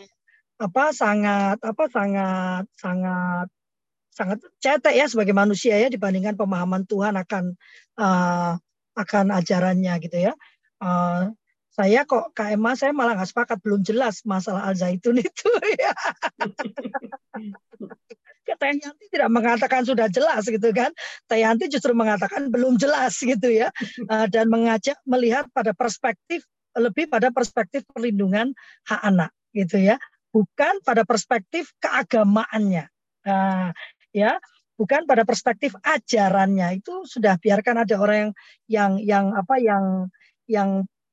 apa sangat apa sangat sangat sangat cetek ya sebagai manusia ya dibandingkan pemahaman Tuhan akan uh, akan ajarannya gitu ya. Uh, saya kok KMA saya malah nggak sepakat belum jelas masalah al zaitun itu ya. Teh Yanti tidak mengatakan sudah jelas gitu kan. Teh Yanti justru mengatakan belum jelas gitu ya. Uh, dan mengajak melihat pada perspektif lebih pada perspektif perlindungan hak anak gitu ya. Bukan pada perspektif keagamaannya. Nah, ya bukan pada perspektif ajarannya. Itu sudah biarkan ada orang yang yang yang apa yang yang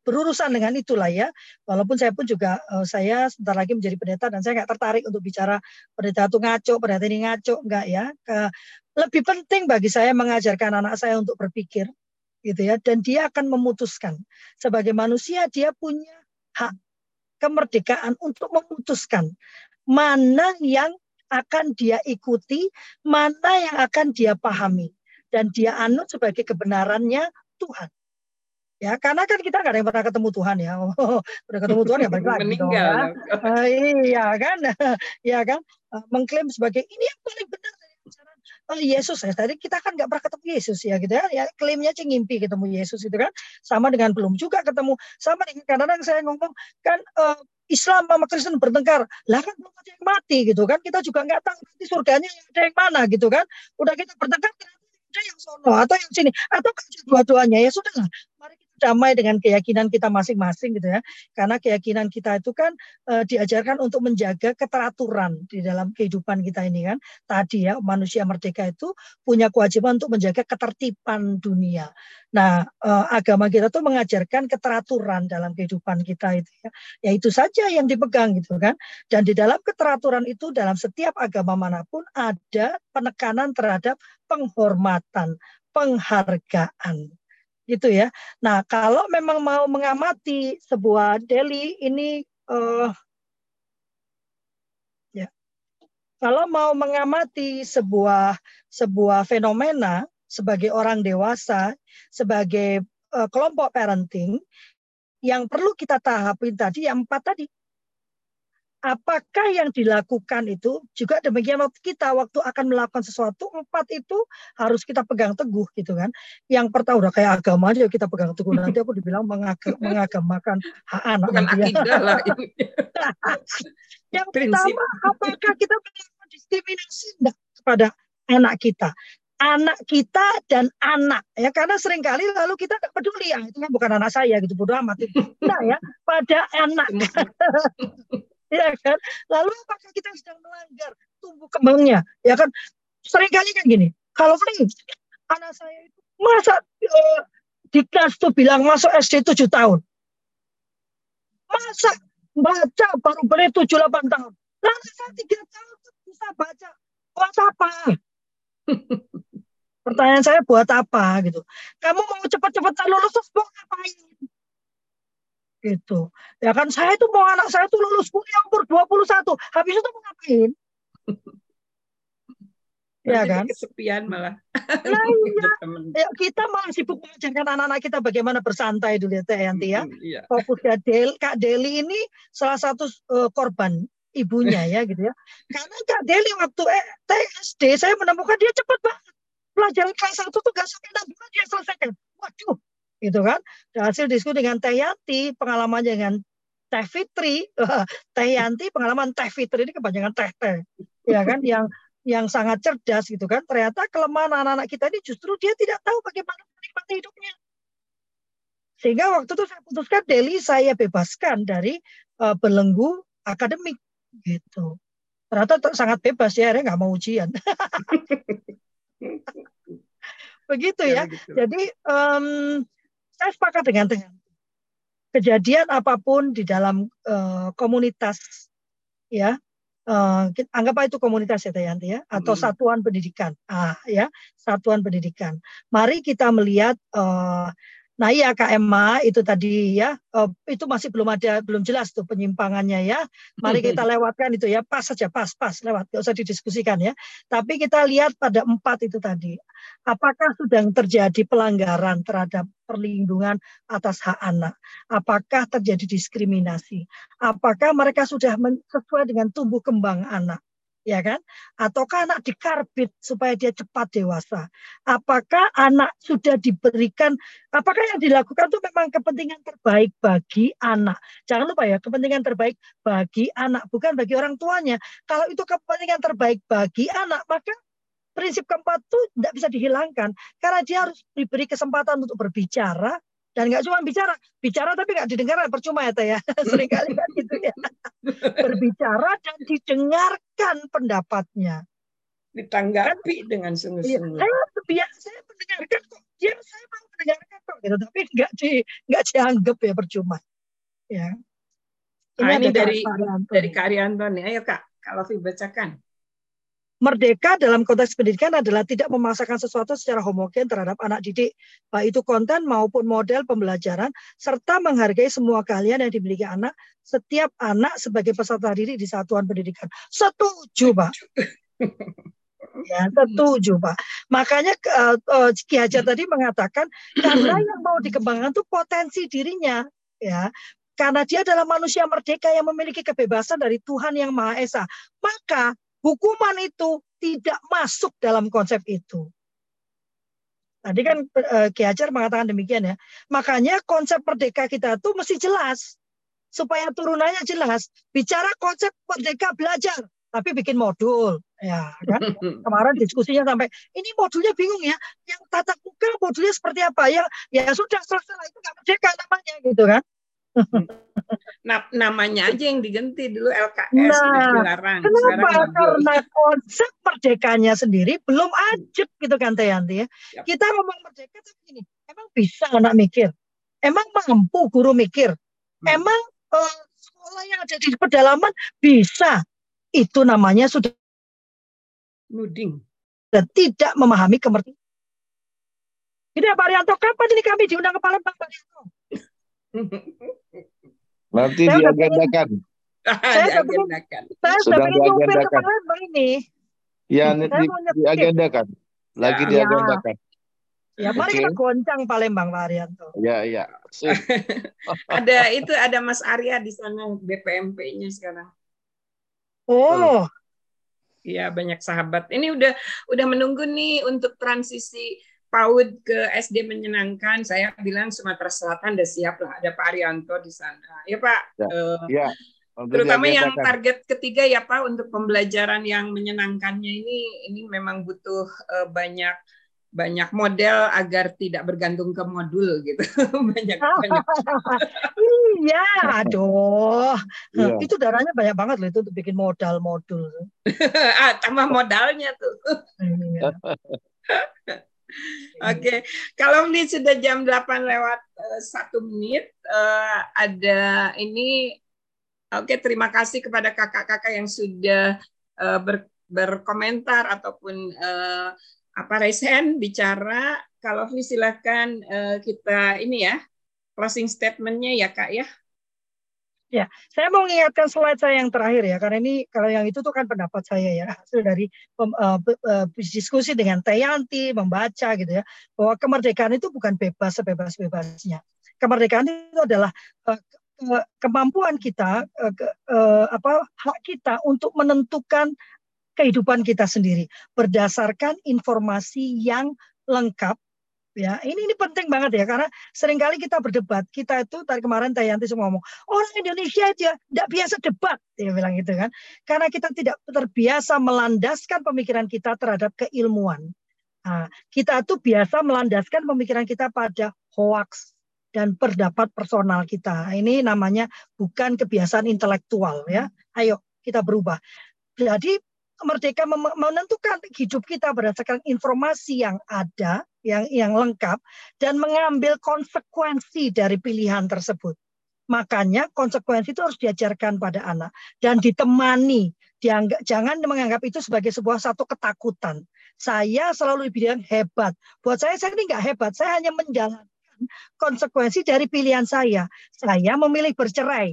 berurusan dengan itulah ya. Walaupun saya pun juga uh, saya sebentar lagi menjadi pendeta dan saya nggak tertarik untuk bicara pendeta itu ngaco pendeta ini ngaco enggak ya. Lebih penting bagi saya mengajarkan anak saya untuk berpikir gitu ya. Dan dia akan memutuskan. Sebagai manusia dia punya hak kemerdekaan untuk memutuskan mana yang akan dia ikuti, mana yang akan dia pahami. Dan dia anut sebagai kebenarannya Tuhan. Ya, karena kan kita nggak ada yang pernah ketemu Tuhan ya. Oh, udah ketemu Tuhan ya balik lagi Meninggal. Dong, ya. Uh, iya kan, ya kan, uh, mengklaim sebagai ini yang paling benar oh, Yesus ya. Tadi kita kan nggak pernah ketemu Yesus ya gitu ya. Ya klaimnya sih ngimpi ketemu Yesus itu kan. Sama dengan belum juga ketemu. Sama dengan kadang-kadang saya ngomong kan uh, Islam sama Kristen bertengkar. Lah kan belum ada yang mati gitu kan. Kita juga nggak tahu nanti surganya ada yang mana gitu kan. Udah kita bertengkar ada yang sono atau yang sini atau dua-duanya ya sudahlah mari kita damai dengan keyakinan kita masing-masing gitu ya. Karena keyakinan kita itu kan e, diajarkan untuk menjaga keteraturan di dalam kehidupan kita ini kan. Tadi ya manusia merdeka itu punya kewajiban untuk menjaga ketertiban dunia. Nah, e, agama kita tuh mengajarkan keteraturan dalam kehidupan kita itu ya. Ya itu saja yang dipegang gitu kan. Dan di dalam keteraturan itu dalam setiap agama mana pun ada penekanan terhadap penghormatan, penghargaan gitu ya. Nah, kalau memang mau mengamati sebuah deli ini uh, ya. Kalau mau mengamati sebuah sebuah fenomena sebagai orang dewasa, sebagai uh, kelompok parenting yang perlu kita tahapin tadi yang empat tadi. Apakah yang dilakukan itu juga demikian waktu kita waktu akan melakukan sesuatu empat itu harus kita pegang teguh gitu kan? Yang pertama udah kayak agama aja kita pegang teguh. Nanti aku dibilang mengagam, mengagamakan hak anak bukan ya. akidah lah itu yang pertama apakah kita melakukan diskriminasi? Enggak kepada anak kita. Anak kita dan anak ya. Karena sering kali lalu kita tidak peduli ya itu kan bukan anak saya gitu bodoh amat. Nah ya. Pada anak ya kan? Lalu apakah kita sedang melanggar tumbuh kembangnya? Ya kan? Seringkali kan gini kalau ini anak saya itu masa uh, di kelas tuh bilang masuk SD 7 tahun? Masa baca baru beri 7 8 tahun? Lalu saya tiga tahun bisa baca buat apa? Pertanyaan saya buat apa gitu. Kamu mau cepat-cepat lulus terus mau ngapain? Gitu. Ya kan saya itu mau anak saya tuh lulus kuliah umur 21. Habis itu mau ngapain? ya kan? Kesepian malah. Nah, iya. ya, kita malah sibuk mengajarkan anak-anak kita bagaimana bersantai dulu ya Teh Yanti ya. Iya. Fokus ya Del, Kak Deli ini salah satu uh, korban ibunya ya gitu ya. Karena Kak Deli waktu eh, TSD saya menemukan dia cepat banget pelajaran kelas satu tuh gak sampai enam bulan dia selesaikan. Waduh, gitu kan. Hasil diskusi dengan Teh Yanti, pengalamannya dengan Teh Fitri, Teh Yanti, pengalaman Teh Fitri ini kebanyakan Teh Teh, ya kan, yang yang sangat cerdas gitu kan. Ternyata kelemahan anak-anak kita ini justru dia tidak tahu bagaimana menikmati hidupnya. Sehingga waktu itu saya putuskan Deli saya bebaskan dari uh, belenggu akademik gitu. Ternyata sangat bebas ya, dia nggak mau ujian. Begitu ya. Gitu. Jadi um, saya sepakat dengan dengan kejadian apa pun di dalam uh, komunitas ya. Uh, anggap itu komunitas ya Tayanti ya atau hmm. satuan pendidikan. Ah ya satuan pendidikan. Mari kita melihat uh, Nah iya KMA itu tadi ya uh, itu masih belum ada belum jelas tuh penyimpangannya ya. Mari kita lewatkan itu ya pas saja pas pas lewat nggak usah didiskusikan ya. Tapi kita lihat pada empat itu tadi apakah sudah terjadi pelanggaran terhadap perlindungan atas hak anak? Apakah terjadi diskriminasi? Apakah mereka sudah sesuai dengan tumbuh kembang anak? Ya kan? Ataukah anak dikarbit supaya dia cepat dewasa? Apakah anak sudah diberikan, apakah yang dilakukan itu memang kepentingan terbaik bagi anak? Jangan lupa ya, kepentingan terbaik bagi anak, bukan bagi orang tuanya. Kalau itu kepentingan terbaik bagi anak, maka prinsip keempat itu tidak bisa dihilangkan karena dia harus diberi kesempatan untuk berbicara dan nggak cuma bicara bicara tapi nggak didengar percuma ya teh ya. Seringkali kan gitu ya. Berbicara dan didengarkan pendapatnya. Ditanggapi kan, dengan sungguh-sungguh. Saya biasa saya mendengarkan kok. Ya saya mau mendengarkan kok gitu. Tapi nggak di nggak dianggap ya percuma. Ya. Ini, nah, ini dari dari Karyanto nih. Ayo kak. Kalau bacakan Merdeka dalam konteks pendidikan adalah tidak memaksakan sesuatu secara homogen terhadap anak didik, baik itu konten maupun model pembelajaran, serta menghargai semua keahlian yang dimiliki anak, setiap anak sebagai peserta didik di satuan pendidikan. Setuju, Pak. Ya, setuju, Pak. Makanya uh, Ki Hajar tadi mengatakan karena yang mau dikembangkan itu potensi dirinya, ya karena dia adalah manusia merdeka yang memiliki kebebasan dari Tuhan yang Maha Esa. Maka hukuman itu tidak masuk dalam konsep itu. Tadi kan uh, Ki Hajar mengatakan demikian ya. Makanya konsep merdeka kita itu mesti jelas. Supaya turunannya jelas. Bicara konsep merdeka belajar. Tapi bikin modul. ya kan? Kemarin diskusinya sampai, ini modulnya bingung ya. Yang tatap muka modulnya seperti apa? Ya, ya sudah selesai. Itu nggak merdeka namanya gitu kan. Nah, namanya aja yang diganti dulu LKS nah, dilarang. Kenapa? Karena konsep merdekanya sendiri belum ajak gitu kan Teh Yanti ya. Yep. Kita ngomong merdeka tapi ini, emang bisa anak mikir? Emang mampu guru mikir? Hmm. Emang uh, sekolah yang ada di pedalaman bisa? Itu namanya sudah nuding. Dan tidak memahami kemerdekaan. Ini Pak Arianto, kapan ini kami diundang ke Palembang Pak Arianto? Nanti saya diagendakan. Saya diagendakan. Saya sudah diagendakan. ini. Ya, di, diagendakan. Lagi ya. diagendakan. Ya, mari okay. kita goncang Palembang, Pak Arianto. Ya, ya. ada itu ada Mas Arya di sana BPMP-nya sekarang. Oh. Iya, banyak sahabat. Ini udah udah menunggu nih untuk transisi PAUD ke SD menyenangkan. Saya bilang Sumatera Selatan udah siap lah. Ada Pak Arianto di sana. Ya Pak. Ya. Uh, ya. Terutama yang target ketiga ya Pak untuk pembelajaran yang menyenangkannya ini ini memang butuh uh, banyak banyak model agar tidak bergantung ke modul gitu. banyak banyak. iya, aduh. Iya. Itu darahnya banyak banget loh itu untuk bikin modal modul. ah, tambah modalnya tuh. Oke, okay. kalau ini sudah jam 8 lewat uh, satu menit, uh, ada ini, oke okay, terima kasih kepada kakak-kakak yang sudah uh, ber, berkomentar ataupun uh, apa hand bicara. Kalau ini silakan uh, kita ini ya closing statementnya ya kak ya. Ya, saya mau mengingatkan slide saya yang terakhir ya, karena ini kalau yang itu tuh kan pendapat saya ya, hasil dari uh, uh, diskusi dengan Tayanti, membaca gitu ya, bahwa kemerdekaan itu bukan bebas sebebas-bebasnya. Kemerdekaan itu adalah uh, kemampuan kita, uh, uh, apa hak kita untuk menentukan kehidupan kita sendiri berdasarkan informasi yang lengkap ya ini ini penting banget ya karena sering kali kita berdebat kita itu tadi kemarin Tayanti semua ngomong orang Indonesia aja tidak biasa debat dia bilang gitu kan. Karena kita tidak terbiasa melandaskan pemikiran kita terhadap keilmuan. Nah, kita tuh biasa melandaskan pemikiran kita pada hoax dan pendapat personal kita. Ini namanya bukan kebiasaan intelektual ya. Ayo kita berubah. Jadi merdeka menentukan hidup kita berdasarkan informasi yang ada, yang yang lengkap dan mengambil konsekuensi dari pilihan tersebut. Makanya konsekuensi itu harus diajarkan pada anak dan ditemani. Dianggap, jangan menganggap itu sebagai sebuah satu ketakutan. Saya selalu bilang hebat. Buat saya saya ini nggak hebat. Saya hanya menjalankan konsekuensi dari pilihan saya. Saya memilih bercerai.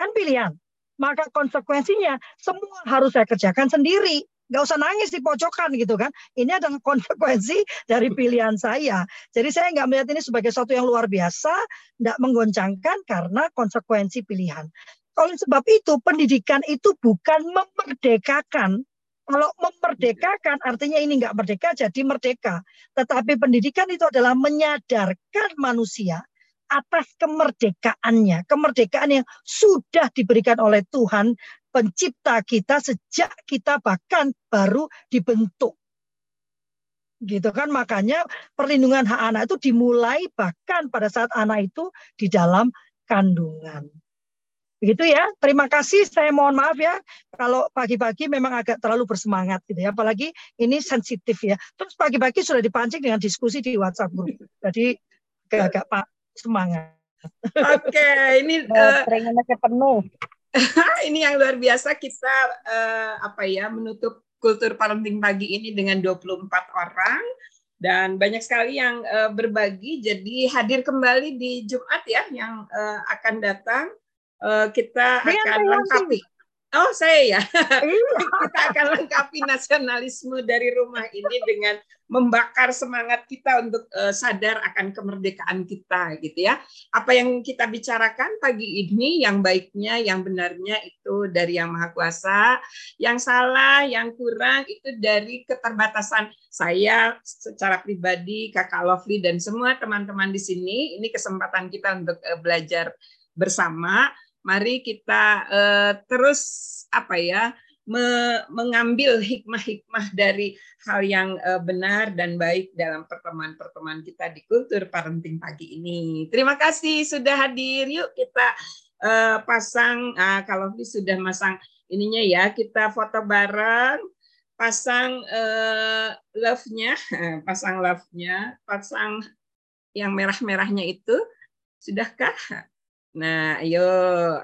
Kan pilihan maka konsekuensinya semua harus saya kerjakan sendiri. Gak usah nangis di pojokan gitu kan. Ini adalah konsekuensi dari pilihan saya. Jadi saya nggak melihat ini sebagai sesuatu yang luar biasa, nggak menggoncangkan karena konsekuensi pilihan. Oleh sebab itu pendidikan itu bukan memerdekakan. Kalau memerdekakan artinya ini nggak merdeka jadi merdeka. Tetapi pendidikan itu adalah menyadarkan manusia atas kemerdekaannya, kemerdekaan yang sudah diberikan oleh Tuhan pencipta kita sejak kita bahkan baru dibentuk. Gitu kan makanya perlindungan hak anak itu dimulai bahkan pada saat anak itu di dalam kandungan. Begitu ya. Terima kasih. Saya mohon maaf ya kalau pagi-pagi memang agak terlalu bersemangat gitu ya. Apalagi ini sensitif ya. Terus pagi-pagi sudah dipancing dengan diskusi di WhatsApp group. Jadi agak-agak Pak semangat. Oke, okay, ini uh, penuh. ini yang luar biasa kita uh, apa ya menutup kultur parenting pagi ini dengan 24 orang. Dan banyak sekali yang uh, berbagi. Jadi hadir kembali di Jumat ya yang uh, akan datang. Uh, kita akan lengkapi Oh saya ya. Iya. kita akan lengkapi nasionalisme dari rumah ini dengan membakar semangat kita untuk uh, sadar akan kemerdekaan kita gitu ya. Apa yang kita bicarakan pagi ini yang baiknya, yang benarnya itu dari Yang Maha Kuasa, yang salah, yang kurang itu dari keterbatasan saya secara pribadi, Kakak Lovely dan semua teman-teman di sini. Ini kesempatan kita untuk uh, belajar bersama mari kita uh, terus apa ya me mengambil hikmah-hikmah dari hal yang uh, benar dan baik dalam pertemuan-pertemuan kita di kultur parenting pagi ini. Terima kasih sudah hadir. Yuk kita uh, pasang uh, kalau sudah masang ininya ya, kita foto bareng pasang uh, love-nya, pasang love-nya, pasang yang merah-merahnya itu. Sudahkah? Nah, ayo,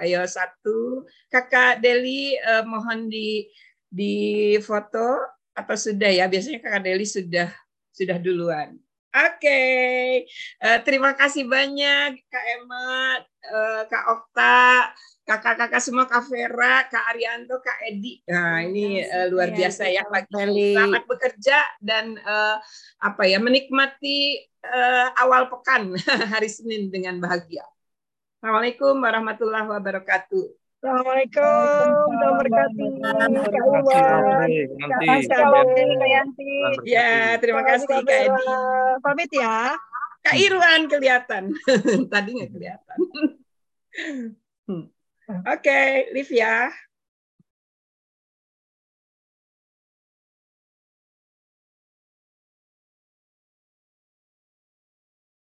ayo satu. Kakak Deli eh, mohon di di foto atau sudah ya? Biasanya Kakak Deli sudah sudah duluan. Oke, okay. uh, eh, terima kasih banyak Kak Emma, uh, Kak Okta, kakak-kakak semua Kak Vera, Kak Arianto, Kak Edi. Nah ini uh, luar biasa ya pagi. Selamat bekerja dan uh, apa ya menikmati uh, awal pekan hari Senin dengan bahagia. Assalamualaikum warahmatullahi wabarakatuh. Assalamualaikum. Wabarakatuh. Kak Yanti. Ya, terima kasih Kak Edi. Pamit ya. Kak Irwan kelihatan. Tadi nggak kelihatan. Hmm. Oke, okay, Liv ya.